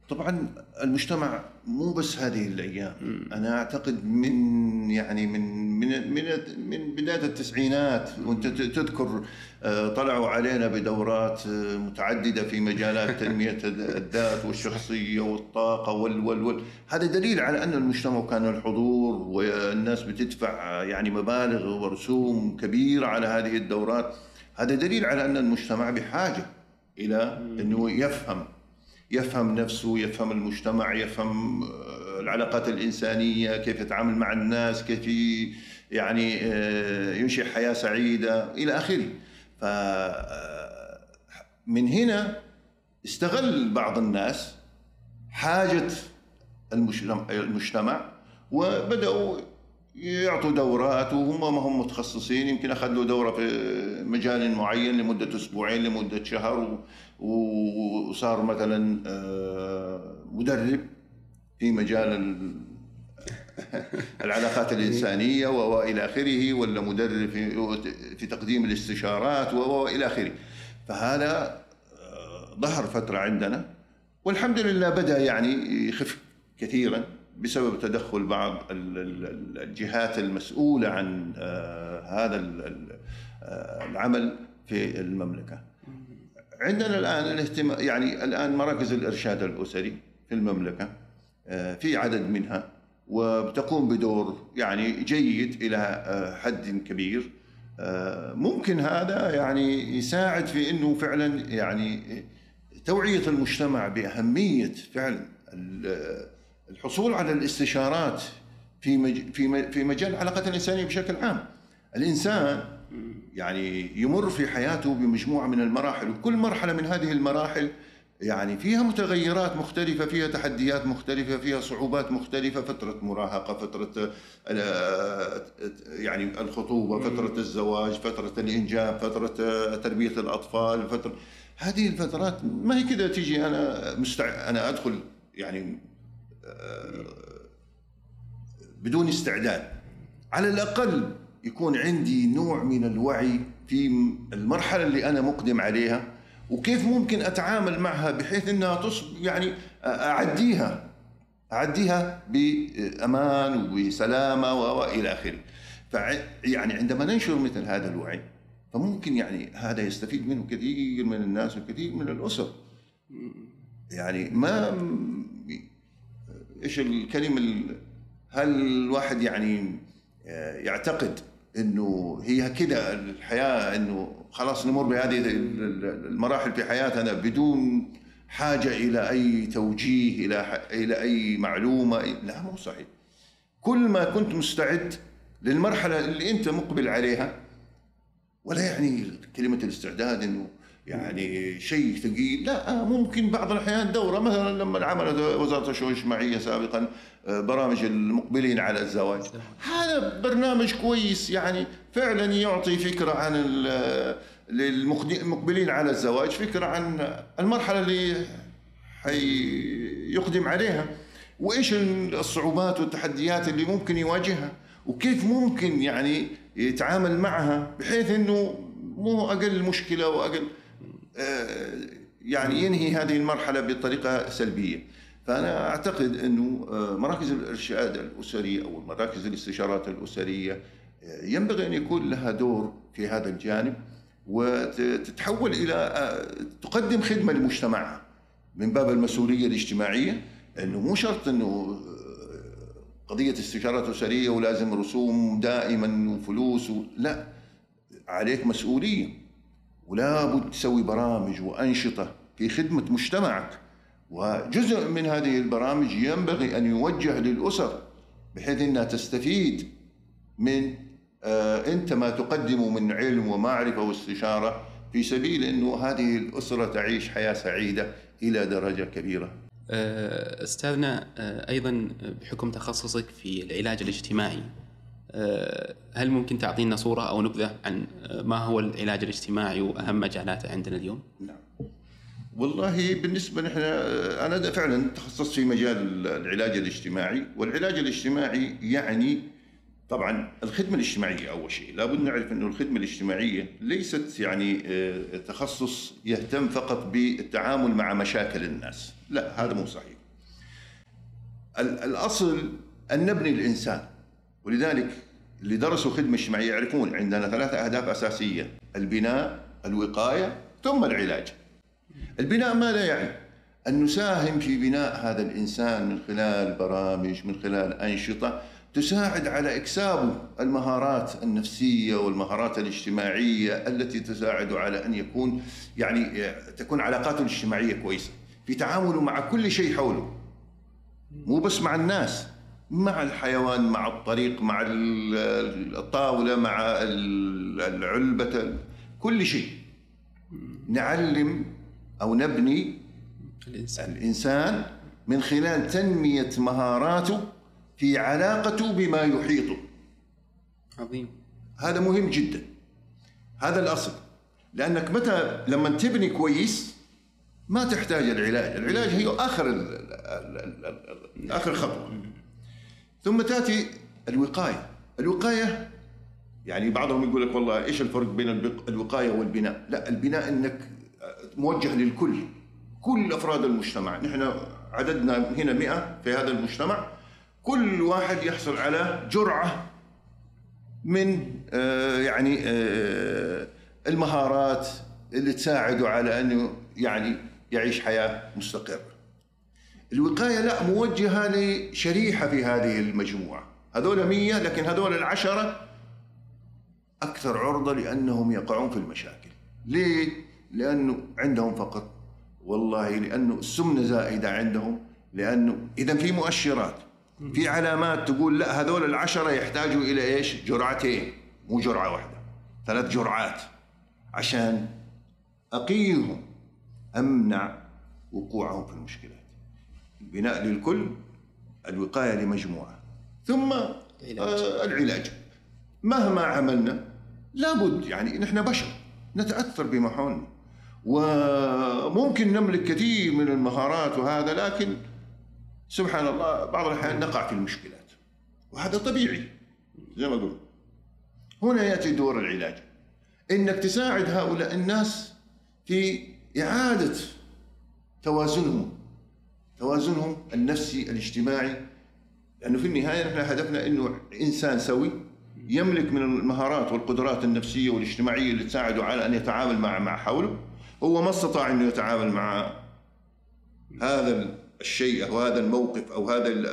طبعا المجتمع مو بس هذه الأيام. أنا أعتقد من يعني من من من, من بداية التسعينات وأنت تذكر آه، طلعوا علينا بدورات آه، متعددة في مجالات تنمية الذات والشخصية والطاقة وال وال وال. هذا دليل على أن المجتمع كان الحضور والناس بتدفع يعني مبالغ ورسوم كبيرة على هذه الدورات. هذا دليل على أن المجتمع بحاجة إلى إنه يفهم يفهم نفسه يفهم المجتمع يفهم آه، العلاقات الإنسانية كيف يتعامل مع الناس كيف يعني آه، ينشئ حياة سعيدة إلى آخره. آه، من هنا استغل بعض الناس حاجة المجتمع وبدأوا يعطوا دورات وهم ما هم متخصصين. يمكن اخذوا دورة في مجال معين لمدة أسبوعين لمدة شهر وصار مثلا آه، مدرب في مجال العلاقات الإنسانية وإلى آخره ولا مدرب في تقديم الاستشارات والى آخره. فهذا آه، ظهر فترة عندنا والحمد لله بدأ يعني يخف كثيرا. بسبب تدخل بعض الجهات المسؤولة عن آه، هذا العمل في المملكة. عندنا الاهتمام يعني الآن مراكز الإرشاد الأسري في المملكة آه، في عدد منها وبتقوم بدور يعني جيد آه، حد كبير آه، ممكن هذا يعني يساعد في إنه فعلا يعني توعية المجتمع بأهمية فعلا الحصول على الاستشارات في في في مجال العلاقات الإنسانية بشكل عام. الإنسان يعني يمر في حياته بمجموعة من المراحل وكل مرحلة من هذه المراحل يعني فيها متغيرات مختلفة فيها تحديات مختلفة فيها صعوبات مختلفة فترة مراهقة فترة يعني الخطوبة فترة الزواج فترة الإنجاب فترة تربية الأطفال فترة هذه الفترات ما هي كذا تيجي أنا مستع أنا أدخل يعني بدون استعداد على الأقل يكون عندي نوع من الوعي في المرحلة اللي أنا مقدم عليها وكيف ممكن أتعامل معها بحيث إنها تصب يعني أعديها أعديها بأمان وبسلامة وإلى آخره. يعني عندما ننشر مثل هذا الوعي فممكن يعني هذا يستفيد منه كثير من الناس وكثير من الأسر. يعني ما إيش الكلمة هل الواحد يعني يعتقد إنه هي كده الحياة إنه خلاص نمر بهذه المراحل في حياتنا بدون حاجة إلى أي توجيه إلى إلى أي معلومة؟ لا مو صحيح. كل ما كنت مستعد للمرحلة اللي أنت مقبل عليها ولا يعني كلمة الاستعداد إنه يعني شيء ثقيل. لا ممكن بعض الأحيان دورة مثلا لما عملت وزارة الشؤون الاجتماعية سابقا آه، برامج المقبلين على الزواج. هذا برنامج كويس يعني فعلا يعطي فكرة عن للمقبلين على الزواج فكرة عن المرحلة اللي حيقدم عليها. وإيش الصعوبات والتحديات اللي ممكن يواجهها؟ وكيف ممكن يعني يتعامل معها؟ بحيث إنه مو أقل مشكلة وأقل آه، يعني ينهي هذه المرحلة بطريقة سلبية. فأنا أعتقد أنه آه، مراكز الارشاد الأسري أو مراكز الاستشارات الأسرية آه، ينبغي أن يكون لها دور في هذا الجانب وتتحول إلى تقدم خدمة لمجتمعها من باب المسؤولية الاجتماعية أنه مو شرط أنه قضية استشارات أسرية ولازم رسوم دائما وفلوس لا عليك مسؤولية. ولا بد تسوي برامج وأنشطة في خدمة مجتمعك. وجزء من هذه البرامج ينبغي أن يوجه للأسر بحيث أنها تستفيد من آه أنت ما تقدمه من علم ومعرفة واستشارة في سبيل أنه هذه الأسرة تعيش حياة سعيدة إلى درجة كبيرة. آه، أستاذنا آه، أيضا بحكم تخصصك في العلاج الاجتماعي هل ممكن تعطينا صورة أو نبذة عن آه، ما هو العلاج الاجتماعي وأهم مجالاته عندنا اليوم؟ نعم. والله بالنسبة نحن آه، أنا فعلا تخصصت في مجال العلاج الاجتماعي والعلاج الاجتماعي يعني طبعا الخدمة الاجتماعية أول شيء لابد نعرف أنه الخدمة الاجتماعية ليست يعني تخصص يهتم فقط بالتعامل مع مشاكل الناس لا هذا مو صحيح الأصل أن نبني الإنسان ولذلك اللي درسوا خدمة اجتماعية يعرفون عندنا ثلاثة أهداف أساسية البناء الوقاية ثم العلاج. البناء ماذا يعني؟ أن نساهم في بناء هذا الإنسان من خلال برامج من خلال أنشطة تساعد على إكسابه المهارات النفسية والمهارات الاجتماعية التي تساعد على أن يكون يعني تكون علاقاته الاجتماعية كويسة في تعامله مع كل شيء حوله. مو بس مع الناس. مع الحيوان مع الطريق مع الطاولة مع العلبة كل شيء. نعلم أو نبني الإنسان, الإنسان من خلال تنمية مهاراته في علاقته بما يحيطه عظيم. هذا مهم جدا. هذا الأصل. لأنك متى لما تبني كويس ما تحتاج العلاج. العلاج هي آخر آخر خطوة. ثم تأتي الوقاية. الوقاية يعني بعضهم يقول لك والله إيش الفرق بين الوقاية والبناء؟ لا البناء إنك موجه للكل كل أفراد المجتمع. نحن عددنا هنا 100 في هذا المجتمع. كل واحد يحصل على جرعة من آه، يعني آه، المهارات اللي تساعده على أنه يعني يعيش حياة مستقرة. الوقاية لا موجهة لشريحة في هذه المجموعة، هذول 100 لكن هذول العشرة أكثر عرضة لأنهم يقعون في المشاكل. ليه؟ لأنه عندهم فقط والله لأنه السمنة زائدة عندهم لأنه إذا في مؤشرات في علامات تقول لا هذول العشرة يحتاجوا إلى إيش؟ جرعتين مو جرعة واحدة ثلاث جرعات عشان أقيهم أمنع وقوعهم في المشكلات البناء للكل الوقاية لمجموعة. ثم آه العلاج. مهما عملنا لابد يعني نحن بشر نتأثر بما حولنا وممكن نملك كثير من المهارات وهذا لكن سبحان الله بعض الأحيان نقع في المشكلات. وهذا طبيعي زي ما قلت. هنا يأتي دور العلاج. إنك تساعد هؤلاء الناس في إعادة توازنهم. توازنهم النفسي الاجتماعي. لأنه في النهاية نحن هدفنا إنه إنسان سوي يملك من المهارات والقدرات النفسية والاجتماعية اللي تساعده على أن يتعامل مع مع حوله. هو ما استطاع إنه يتعامل مع هذا الشيء أو هذا الموقف أو هذا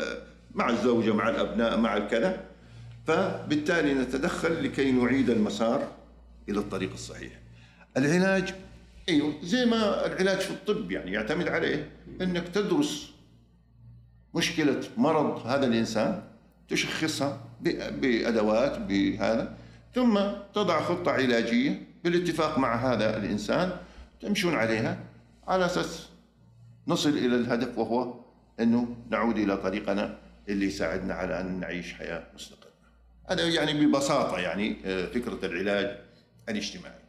مع الزوجة مع الأبناء مع الكذا. فبالتالي نتدخل لكي نعيد المسار إلى الطريق الصحيح. العلاج أيوه زي ما العلاج في الطب يعني يعتمد عليه إنك تدرس مشكلة مرض هذا الإنسان تشخصها بأدوات بهذا ثم تضع خطة علاجية بالاتفاق مع هذا الإنسان تمشون عليها على أساس نصل إلى الهدف وهو إنه نعود إلى طريقنا اللي يساعدنا على أن نعيش حياة مستقرة. هذا يعني ببساطة يعني آه، فكرة العلاج الاجتماعي.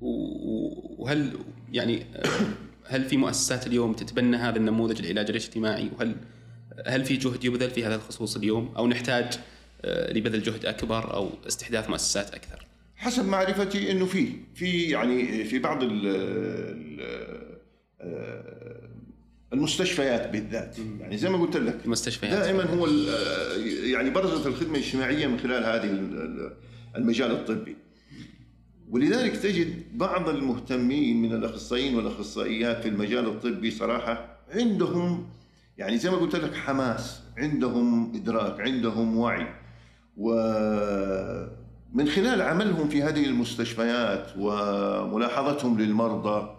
وهل يعني آه، هل في مؤسسات اليوم تتبنى هذا النموذج العلاج الاجتماعي؟ وهل هل في جهد يبذل في هذا الخصوص اليوم؟ أو نحتاج آه، لبذل جهد أكبر أو استحداث مؤسسات أكثر؟ حسب معرفتي إنه في في يعني في بعض ال المستشفيات بالذات. يعني زي ما قلت لك المستشفيات. دائما هو يعني برزت الخدمة الاجتماعية من خلال هذه المجال الطبي. ولذلك تجد بعض المهتمين من الأخصائيين والأخصائيات في المجال الطبي صراحة عندهم يعني زي ما قلت لك حماس عندهم إدراك عندهم وعي. و من خلال عملهم في هذه المستشفيات وملاحظتهم للمرضى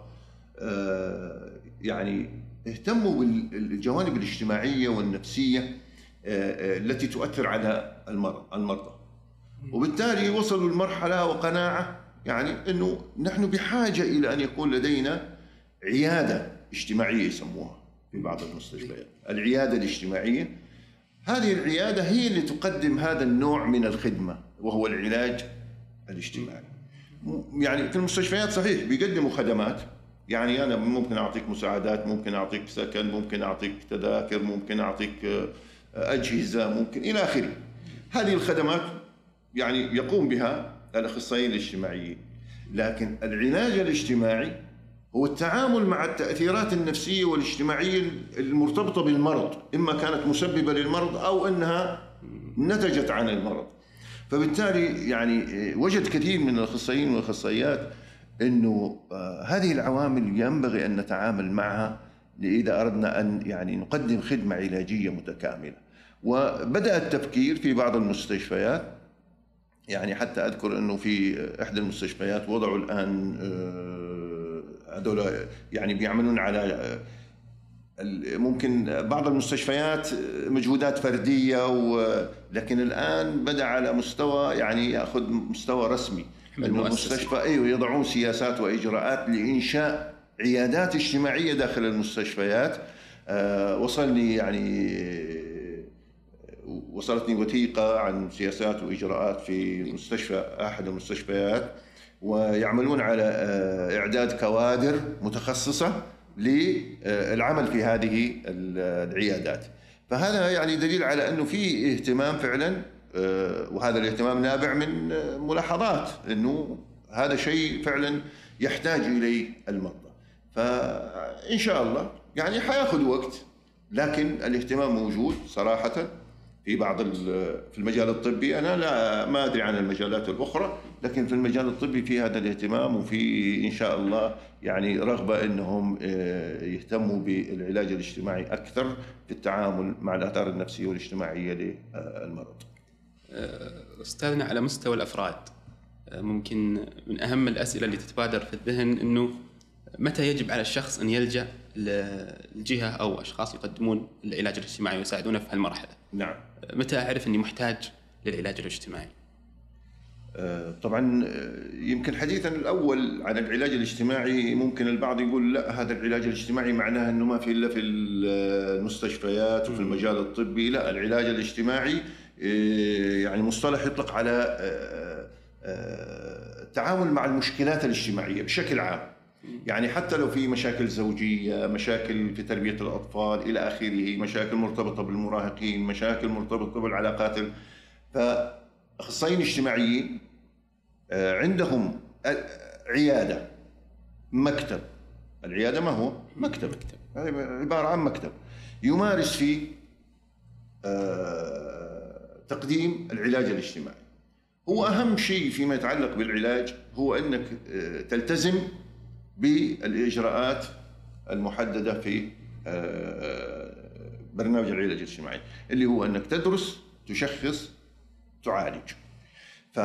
آه، يعني اهتموا بالجوانب الاجتماعية والنفسية آه، التي تؤثر على المرضى. وبالتالي وصلوا لمرحلة وقناعة يعني إنه نحن بحاجة إلى أن يكون لدينا عيادة اجتماعية يسموها في بعض المستشفيات. العيادة الاجتماعية هذه العيادة هي اللي تقدم هذا النوع من الخدمة وهو العلاج الاجتماعي. يعني في المستشفيات صحيح بيقدموا خدمات يعني أنا ممكن أعطيك مساعدات ممكن أعطيك سكن ممكن أعطيك تذاكر ممكن أعطيك آه، أجهزة ممكن إلى آخره. هذه الخدمات يعني يقوم بها الأخصائيين الاجتماعيين لكن العلاج الاجتماعي هو التعامل مع التأثيرات النفسية والاجتماعية المرتبطة بالمرض إما كانت مسببة للمرض أو إنها نتجت عن المرض فبالتالي يعني وجد كثير من الأخصائيين والأخصائيات إنه آه، هذه العوامل ينبغي أن نتعامل معها اذا أردنا أن يعني نقدم خدمة علاجية متكاملة. وبدأ التفكير في بعض المستشفيات يعني حتى أذكر إنه في إحدى المستشفيات وضعوا الآن آه، هذول يعني بيعملون على ممكن بعض المستشفيات مجهودات فردية لكن الآن بدأ على مستوى يعني يأخذ مستوى رسمي. المستشفى أيوه يضعون سياسات وإجراءات لإنشاء عيادات اجتماعية داخل المستشفيات. أه وصلني يعني وصلتني وثيقه عن سياسات وإجراءات في مستشفى أحد المستشفيات ويعملون على آه، إعداد كوادر متخصصة للعمل في هذه العيادات. فهذا يعني دليل على أنه في اهتمام فعلا آه، وهذا الاهتمام نابع من ملاحظات أنه هذا شيء فعلا يحتاج إليه المرضى. فإن شاء الله يعني حياخذ وقت لكن الاهتمام موجود صراحة. في بعض في المجال الطبي أنا لا ما أدري عن المجالات الأخرى لكن في المجال الطبي في هذا الاهتمام وفي إن شاء الله يعني رغبة إنهم آه، يهتموا بالعلاج الاجتماعي أكثر في التعامل مع الآثار النفسية والاجتماعية للمرض. أستاذنا على مستوى الأفراد آه، ممكن من أهم الأسئلة اللي تتبادر في الذهن إنه متى يجب على الشخص أن يلجأ للجهه أو أشخاص يقدمون العلاج الاجتماعي ويساعدونه في هالمرحلة؟ نعم. متى أعرف إني محتاج للعلاج الاجتماعي؟ آه، طبعا آه، يمكن حديثنا الأول عن العلاج الاجتماعي ممكن البعض يقول لا هذا العلاج الاجتماعي معناه إنه ما في إلا في المستشفيات وفي المجال الطبي لا العلاج الاجتماعي آه، يعني مصطلح يطلق على التعامل مع المشكلات الاجتماعية بشكل عام يعني حتى لو في مشاكل زوجية مشاكل في تربية الأطفال إلى آخره مشاكل مرتبطة بالمراهقين مشاكل مرتبطة بالعلاقات ال- فأخصائيين اجتماعيين آه، عندهم عيادة مكتب. العيادة ما هو؟ مكتب. عبارة عن مكتب. يمارس فيه آه، تقديم العلاج الاجتماعي. هو أهم شيء فيما يتعلق بالعلاج هو أنك آه، تلتزم بالإجراءات المحددة في آه، برنامج العلاج الاجتماعي اللي هو أنك تدرس تشخص تعالج. ف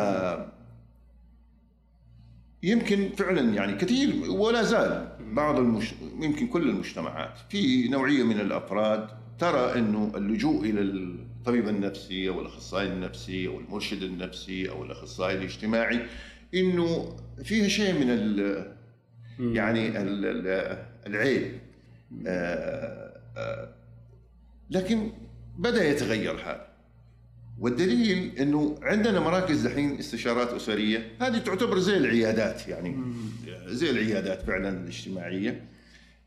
يمكن فعلا يعني كثير ولا زال بعض المش... يمكن كل المجتمعات في نوعية من الأفراد ترى إنه اللجوء إلى الطبيب النفسي أو الأخصائي النفسي أو المرشد النفسي أو الأخصائي الاجتماعي إنه فيها شيء من ال... يعني ال- ال- العيب. آه، آه، لكن بدأ يتغير هذا. والدليل إنه عندنا مراكز دحين استشارات أسرية. هذه تعتبر زي العيادات يعني. زي العيادات فعلا الاجتماعية.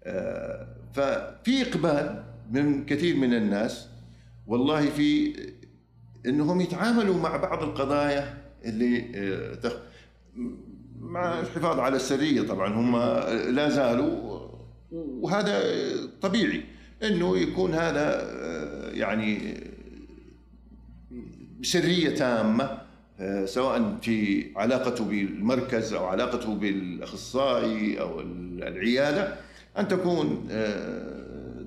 آه، ففي إقبال من كثير من الناس. والله في إنهم يتعاملوا مع بعض القضايا اللي. مع الحفاظ على السرية طبعا هم لا زالوا. وهذا طبيعي إنه يكون هذا يعني بسريه تامة سواء في علاقته بالمركز أو علاقته بالأخصائي أو العيادة أن تكون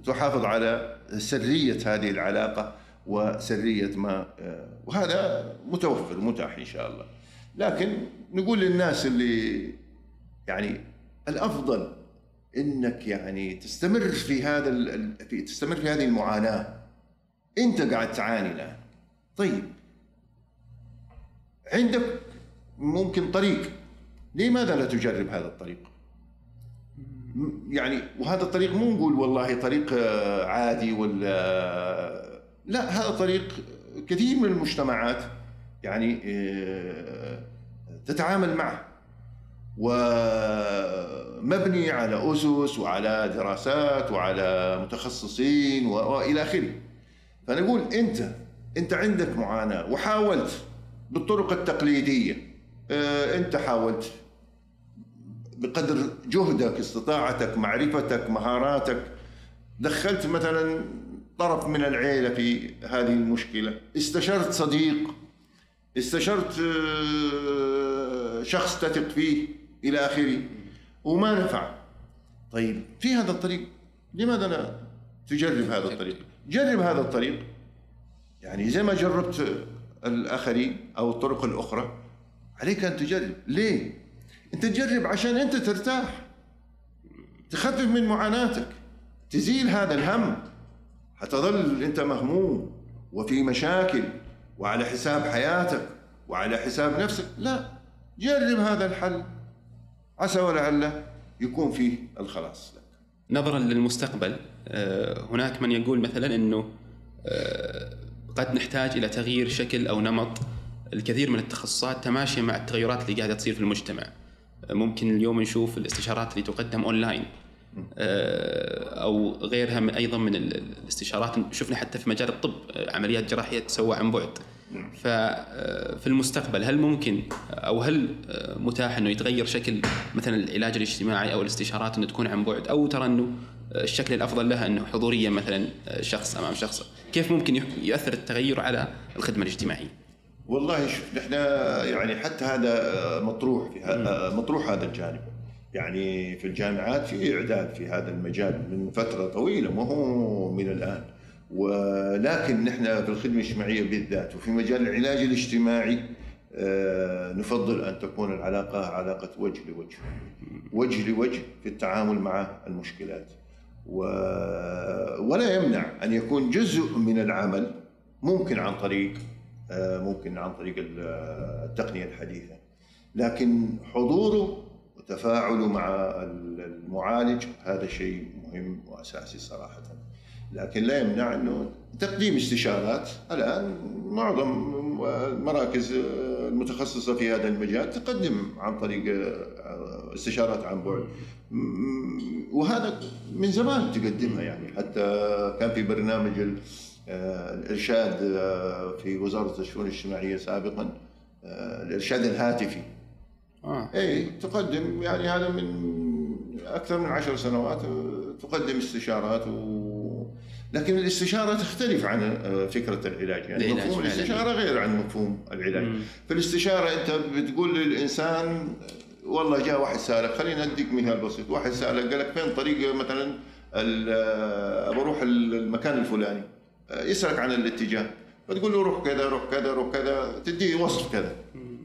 تحافظ على سرية هذه العلاقة وسرية ما وهذا متوفر متاح إن شاء الله. لكن نقول للناس اللي يعني الأفضل إنك يعني تستمر في هذا في تستمر في هذه المعاناة. أنت قاعد تعاني الآن. طيب. عندك ممكن طريق. لماذا لا تجرب هذا الطريق؟ يعني وهذا الطريق مو نقول والله طريق آه، عادي ولا لا هذا طريق كثير من المجتمعات يعني آه، تتعامل معه. ومبني على أسس وعلى دراسات وعلى متخصصين و- وإلى آخره. فنقول أنت أنت عندك معاناة وحاولت بالطرق التقليدية آه، أنت حاولت بقدر جهدك استطاعتك معرفتك مهاراتك دخلت مثلا طرف من العيلة في هذه المشكلة استشرت صديق استشرت آه، شخص تثق فيه إلى آخره. وما نفع. طيب في هذا الطريق. لماذا لا تجرب هذا الطريق؟ جرب هذا الطريق. يعني زي ما جربت الآخرين أو الطرق الأخرى عليك أن تجرب. ليه؟ أنت تجرب عشان أنت ترتاح. تخفف من معاناتك. تزيل هذا الهم. حتظل أنت مهموم وفي مشاكل. وعلى حساب حياتك وعلى حساب نفسك. لا جرب هذا الحل. عسى ولعله يكون فيه الخلاص لك. نظرا للمستقبل آه، هناك من يقول مثلا إنه آه، قد نحتاج إلى تغيير شكل أو نمط. الكثير من التخصصات تماشيا مع التغيرات اللي قاعدة تصير في المجتمع. آه، ممكن اليوم نشوف الاستشارات اللي تقدم أونلاين. أو غيرها من أيضا من ال- الاستشارات. شفنا حتى في مجال الطب آه، عمليات جراحية تسوى عن بعد. ففي المستقبل هل ممكن أو هل آه، متاح إنه يتغير شكل مثلا العلاج الاجتماعي أو الاستشارات إنه تكون عن بعد؟ أو ترى إنه الشكل الأفضل لها إنه حضوريا مثلا شخص أمام شخص. كيف ممكن يؤثر التغير على الخدمة الاجتماعية؟ والله شوف نحن يعني حتى هذا مطروح في هذا مطروح هذا الجانب. يعني في الجامعات في إعداد في هذا المجال من فترة طويلة ما هو من الآن. ولكن نحن في الخدمة الاجتماعية بالذات وفي مجال العلاج الاجتماعي آه، نفضل أن تكون العلاقة علاقة وجه لوجه وجه لوجه في التعامل مع المشكلات. و... ولا يمنع أن يكون جزء من العمل ممكن عن طريق آه، ممكن عن طريق التقنية الحديثة. لكن حضوره وتفاعله مع المعالج هذا شيء مهم وأساسي صراحة. لكن لا يمنع إنه تقديم استشارات. الآن معظم المراكز المتخصصة في هذا المجال تقدم عن طريق استشارات عن بعد. وهذا من زمان تقدمها يعني. حتى كان في برنامج الإرشاد في وزارة الشؤون الاجتماعية سابقا الإرشاد الهاتفي. آه. إي تقدم. يعني هذا من أكثر من عشر سنوات تقدم استشارات و لكن الاستشارة تختلف عن آه، فكرة العلاج. يعني مفهوم الاستشارة غير عن مفهوم العلاج. مم. في الاستشاره أنت بتقول للإنسان والله جاء واحد سالك خلينا أديك مثال بسيط. واحد سالك قال لك فين طريق مثلا آه، بروح المكان الفلاني. آه، يسألك عن الاتجاه. فتقول له روح كذا روح كذا روح كذا. تديه وصف كذا.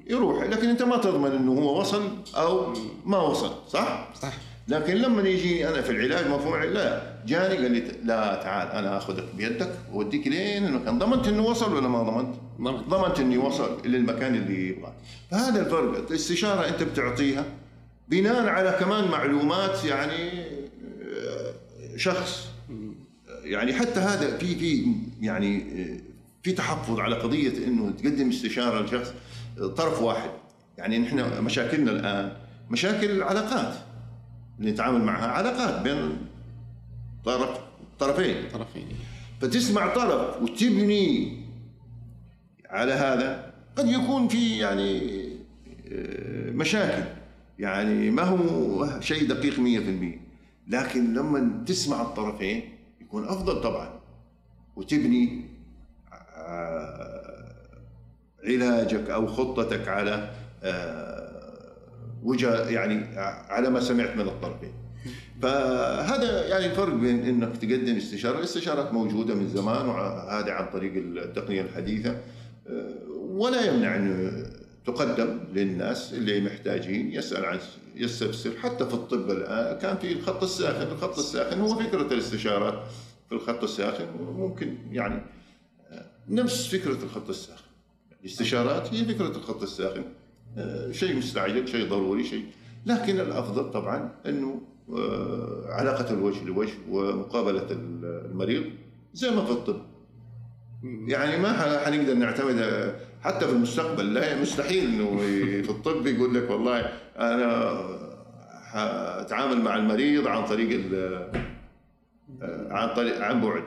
يروح لكن أنت ما تضمن إنه هو وصل أو ما وصل صح؟ صح. لكن لما يجي أنا في العلاج مفهوم لا جاني قال لي لا تعال أنا آخذك بيدك واوديك لين المكان. ضمنت إنه وصل ولا ما ضمنت؟ ضمنت. ضمنت إني وصل للمكان اللي يبغاه. فهذا الفرق الاستشارة أنت بتعطيها بناء على كمان معلومات يعني شخص. يعني حتى هذا في في يعني في تحفظ على قضية إنه تقدم استشارة لشخص. طرف واحد. يعني نحن مشاكلنا الآن مشاكل العلاقات. اللي نتعامل معها علاقات بين طرف طرفين. طرفين. فتسمع طرف وتبني على هذا قد يكون في يعني آه، مشاكل. يعني ما هو شيء دقيق 100% لكن لما تسمع الطرفين يكون أفضل طبعا. وتبني علاجك أو خطتك على آه، وجه يعني على ما سمعت من الطرفين. فهذا يعني الفرق بين إنك تقدم استشارة، الاستشارات موجودة من زمان وهذا عن طريق التقنية الحديثة. ولا يمنع انه تقدم للناس اللي محتاجين يسأل عن يستفسر. حتى في الطب الآن كان في الخط الساخن، الخط الساخن هو فكرة الاستشارات في الخط الساخن ممكن يعني نفس فكرة الخط الساخن. الاستشارات هي فكرة الخط الساخن. آه، شيء مستعجل شيء ضروري شيء. لكن الأفضل طبعا أنه آه، علاقة الوجه لوجه ومقابلة المريض زي ما في الطب. يعني ما حنقدر نعتمد حتى في المستقبل لا مستحيل إنه في الطب يقول لك والله أنا اتعامل مع المريض عن طريق آه، عن طريق عن بعد.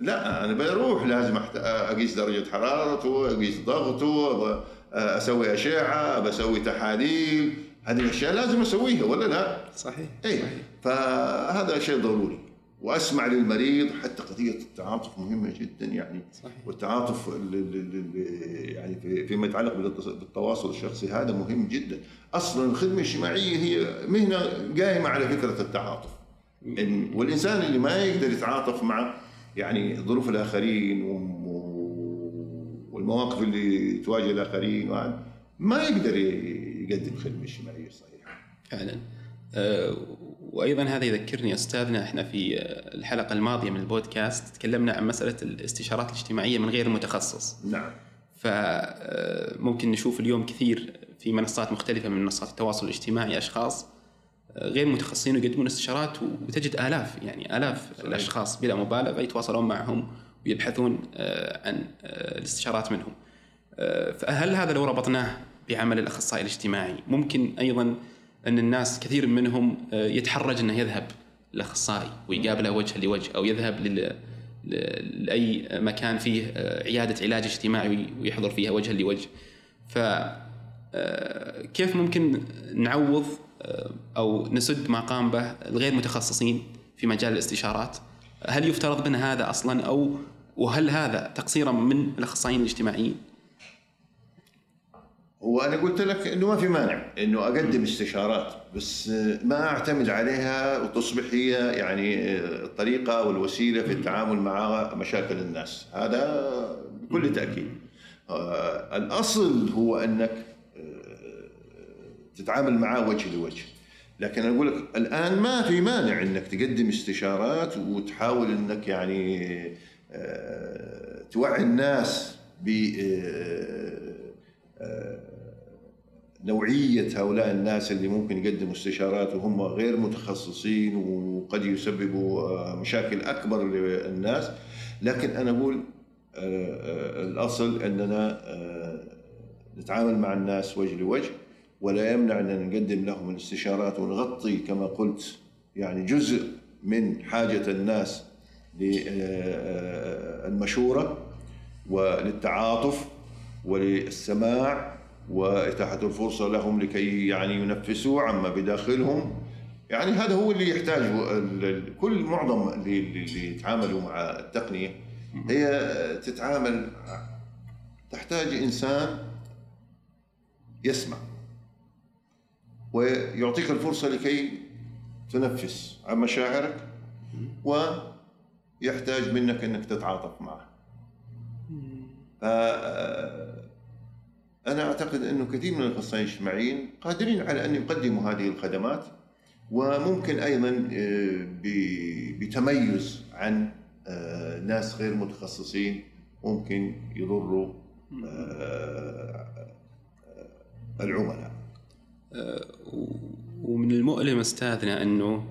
لا أنا بروح لازم أقيس درجة حرارته أقيس ضغطه أسوي أشعة بسوي تحاليل هذه الأشياء لازم أسويها ولا لا؟ صحيح اي. فهذا شيء ضروري وأسمع للمريض حتى قضية التعاطف مهمة جدا يعني صحيح. والتعاطف يعني فيما يتعلق بالتواصل الشخصي هذا مهم جدا أصلا الخدمة الإجتماعية هي مهنة قائمة على فكرة التعاطف والإنسان اللي ما يقدر يتعاطف مع يعني ظروف الآخرين والمواقف اللي تواجه الآخرين ما يقدر يقدم خدمة اجتماعية صحيحة. فعلا. أه وأيضا هذا يذكرني أستاذنا إحنا في الحلقة الماضية من البودكاست تكلمنا عن مسألة الاستشارات الاجتماعية من غير المتخصص. نعم. فممكن نشوف اليوم كثير في منصات مختلفة من منصات التواصل الاجتماعي أشخاص غير متخصصين ويقدمون استشارات وتجد آلاف يعني آلاف صحيح. الأشخاص بلا مبالغة يتواصلون معهم ويبحثون آه، عن آه، الاستشارات منهم آه، فهل هذا لو ربطناه بعمل الأخصائي الاجتماعي ممكن أيضا أن الناس كثير منهم يتحرج أنه يذهب للأخصائي ويقابله وجها لوجه أو يذهب لل لأي مكان فيه عيادة علاج اجتماعي ويحضر فيها وجها لوجه ف كيف ممكن نعوض أو نسد ما قام به الغير متخصصين في مجال الاستشارات. هل يفترض من هذا أصلا أو وهل هذا تقصيرا من الأخصائيين الاجتماعيين؟ وأنا قلت لك إنه ما في مانع إنه أقدم استشارات بس ما أعتمد عليها وتصبح هي يعني الطريقة والوسيلة في التعامل مع مشاكل الناس. هذا بكل تأكيد. آه، الأصل هو أنك تتعامل معاه وجه لوجه. لكن أقول لك الآن ما في مانع إنك تقدم استشارات وتحاول إنك يعني آه، توعي الناس ب نوعية هؤلاء الناس اللي ممكن يقدموا استشارات وهم غير متخصصين وقد يسببوا مشاكل أكبر للناس. لكن آه، آه، الأصل أننا آه، نتعامل مع الناس وجه لوجه. ولا يمنع أن نقدم لهم الاستشارات ونغطي كما قلت يعني جزء من حاجة الناس للمشورة وللتعاطف وللسماع وإتاحة الفرصة لهم لكي يعني ينفسوا عما بداخلهم. يعني هذا هو اللي يحتاجه كل معظم اللي يتعاملوا مع التقنية. هي تتعامل تحتاج إنسان يسمع. ويعطيك الفرصة لكي تنفس عن مشاعرك ويحتاج منك أنك تتعاطف معه. أنا أعتقد أنه كثير من الأخصائيين الاجتماعيين قادرين على أن يقدموا هذه الخدمات وممكن أيضا آه، بتميز عن آه، ناس غير متخصصين ممكن يضروا آه، العملاء. ومن المؤلم أستاذنا أنه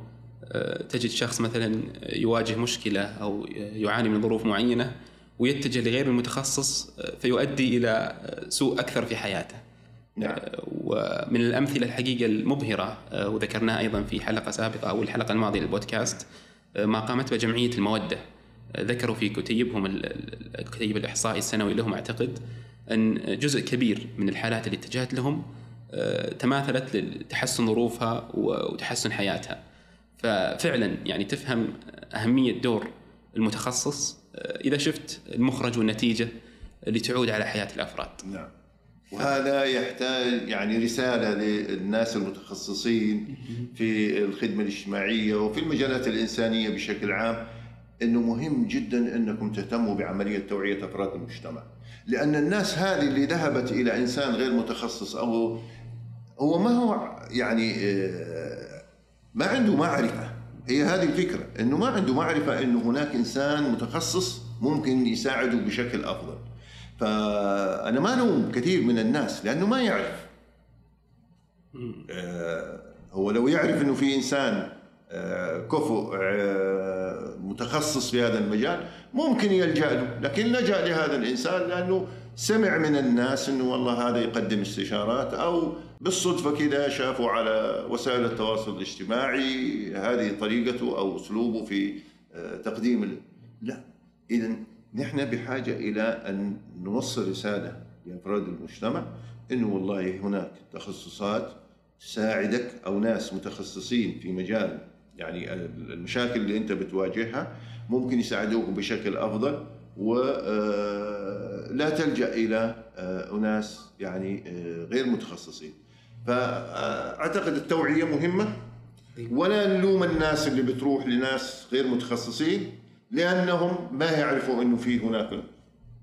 تجد شخص مثلا يواجه مشكلة أو يعاني من ظروف معينة ويتجه لغير المتخصص آه، فيؤدي إلى آه، سوء أكثر في حياته. نعم. آه، ومن الأمثلة الحقيقة المبهرة وذكرناها أيضا في حلقة سابقة أو الحلقة الماضية للبودكاست ما قامت به جمعيه الموده. ذكروا في كتيبهم الكتيب الإحصائي السنوي لهم أعتقد أن جزء كبير من الحالات اللي اتجهت لهم تماثلت لتحسن ظروفها وتحسن حياتها. ففعلا يعني تفهم أهمية دور المتخصص آه، إذا شفت المخرج والنتيجة اللي تعود على حياة الأفراد. نعم. وهذا يحتاج يعني رسالة للناس المتخصصين في الخدمة الاجتماعية وفي المجالات الإنسانية بشكل عام إنه مهم جدا إنكم تهتموا بعملية توعية أفراد المجتمع. لأن الناس هذه اللي ذهبت إلى إنسان غير متخصص أو هو ما هو يعني آه، ما عنده معرفة. هي هذه الفكرة أنه ما عنده معرفة أنه هناك إنسان متخصص ممكن يساعده بشكل أفضل. فأنا ما نوم كثير من الناس لأنه ما يعرف. آه هو لو يعرف أنه في إنسان آه كفؤ متخصص في هذا المجال ممكن يلجأ له. لكن لجأ لهذا الإنسان لأنه سمع من الناس أنه والله هذا يقدم استشارات أو بالصدفة كذا شافوا على وسائل التواصل الاجتماعي هذه طريقته أو أسلوبه في آه، تقديم لا إذا نحن بحاجة إلى أن نوصل رسالة لأفراد المجتمع أنه والله هناك تخصصات تساعدك أو ناس متخصصين في مجال يعني المشاكل اللي أنت بتواجهها ممكن يساعدوك بشكل أفضل ولا آه، تلجأ إلى آه، أناس يعني غير متخصصين. فأعتقد التوعية مهمة ولا نلوم الناس اللي بتروح لناس غير متخصصين لأنهم ما يعرفوا إنه في هناك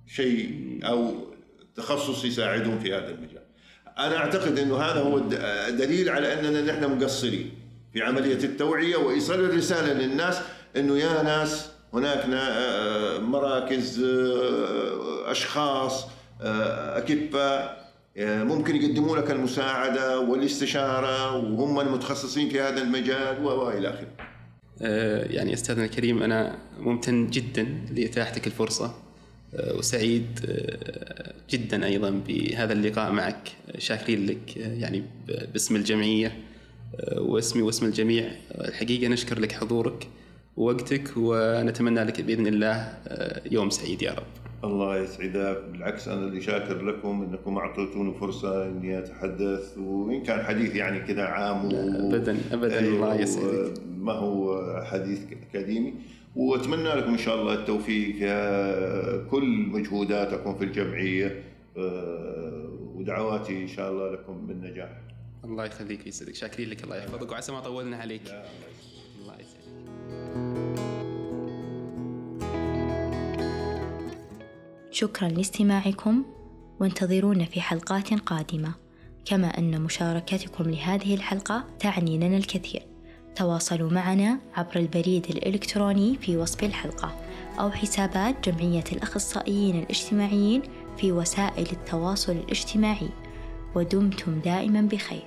شيء أو تخصص يساعدهم في هذا المجال. أنا أعتقد إنه هذا هو دليل على أننا نحن مقصرين في عملية التوعية وايصال الرسالة للناس إنه يا ناس هناك مراكز أشخاص اكفاء آه، ممكن يقدموا لك المساعدة والاستشارة وهم المتخصصين في هذا المجال وإلى آخره. آه، يعني أستاذنا الكريم أنا ممتن جدا لإتاحتك الفرصة آه، وسعيد جدا أيضا بهذا اللقاء معك. شاكرين لك يعني باسم الجمعية واسمي واسم الجميع. الحقيقة نشكر لك حضورك ووقتك ونتمنى لك بإذن الله يوم سعيد يا رب. الله يسعدك. بالعكس أنا اللي شاكر لكم إنكم أعطيتوني فرصة إني أتحدث وإن كان حديث يعني كذا عام و... ابدا ابدا أيوه الله يسعدك. ما هو حديث اكاديمي وأتمنى لكم إن شاء الله التوفيق في كل مجهوداتكم في الجمعية آه، ودعواتي إن شاء الله لكم بالنجاح. الله يخليك يسعدك شاكرين لك الله يحفظك وعسى ما طولنا عليك. شكرا لاستماعكم وانتظرونا في حلقات قادمة. كما أن مشاركتكم لهذه الحلقة تعني لنا الكثير. تواصلوا معنا عبر البريد الإلكتروني في وصف الحلقة أو حسابات جمعية الأخصائيين الاجتماعيين في وسائل التواصل الاجتماعي. ودمتم دائما بخير.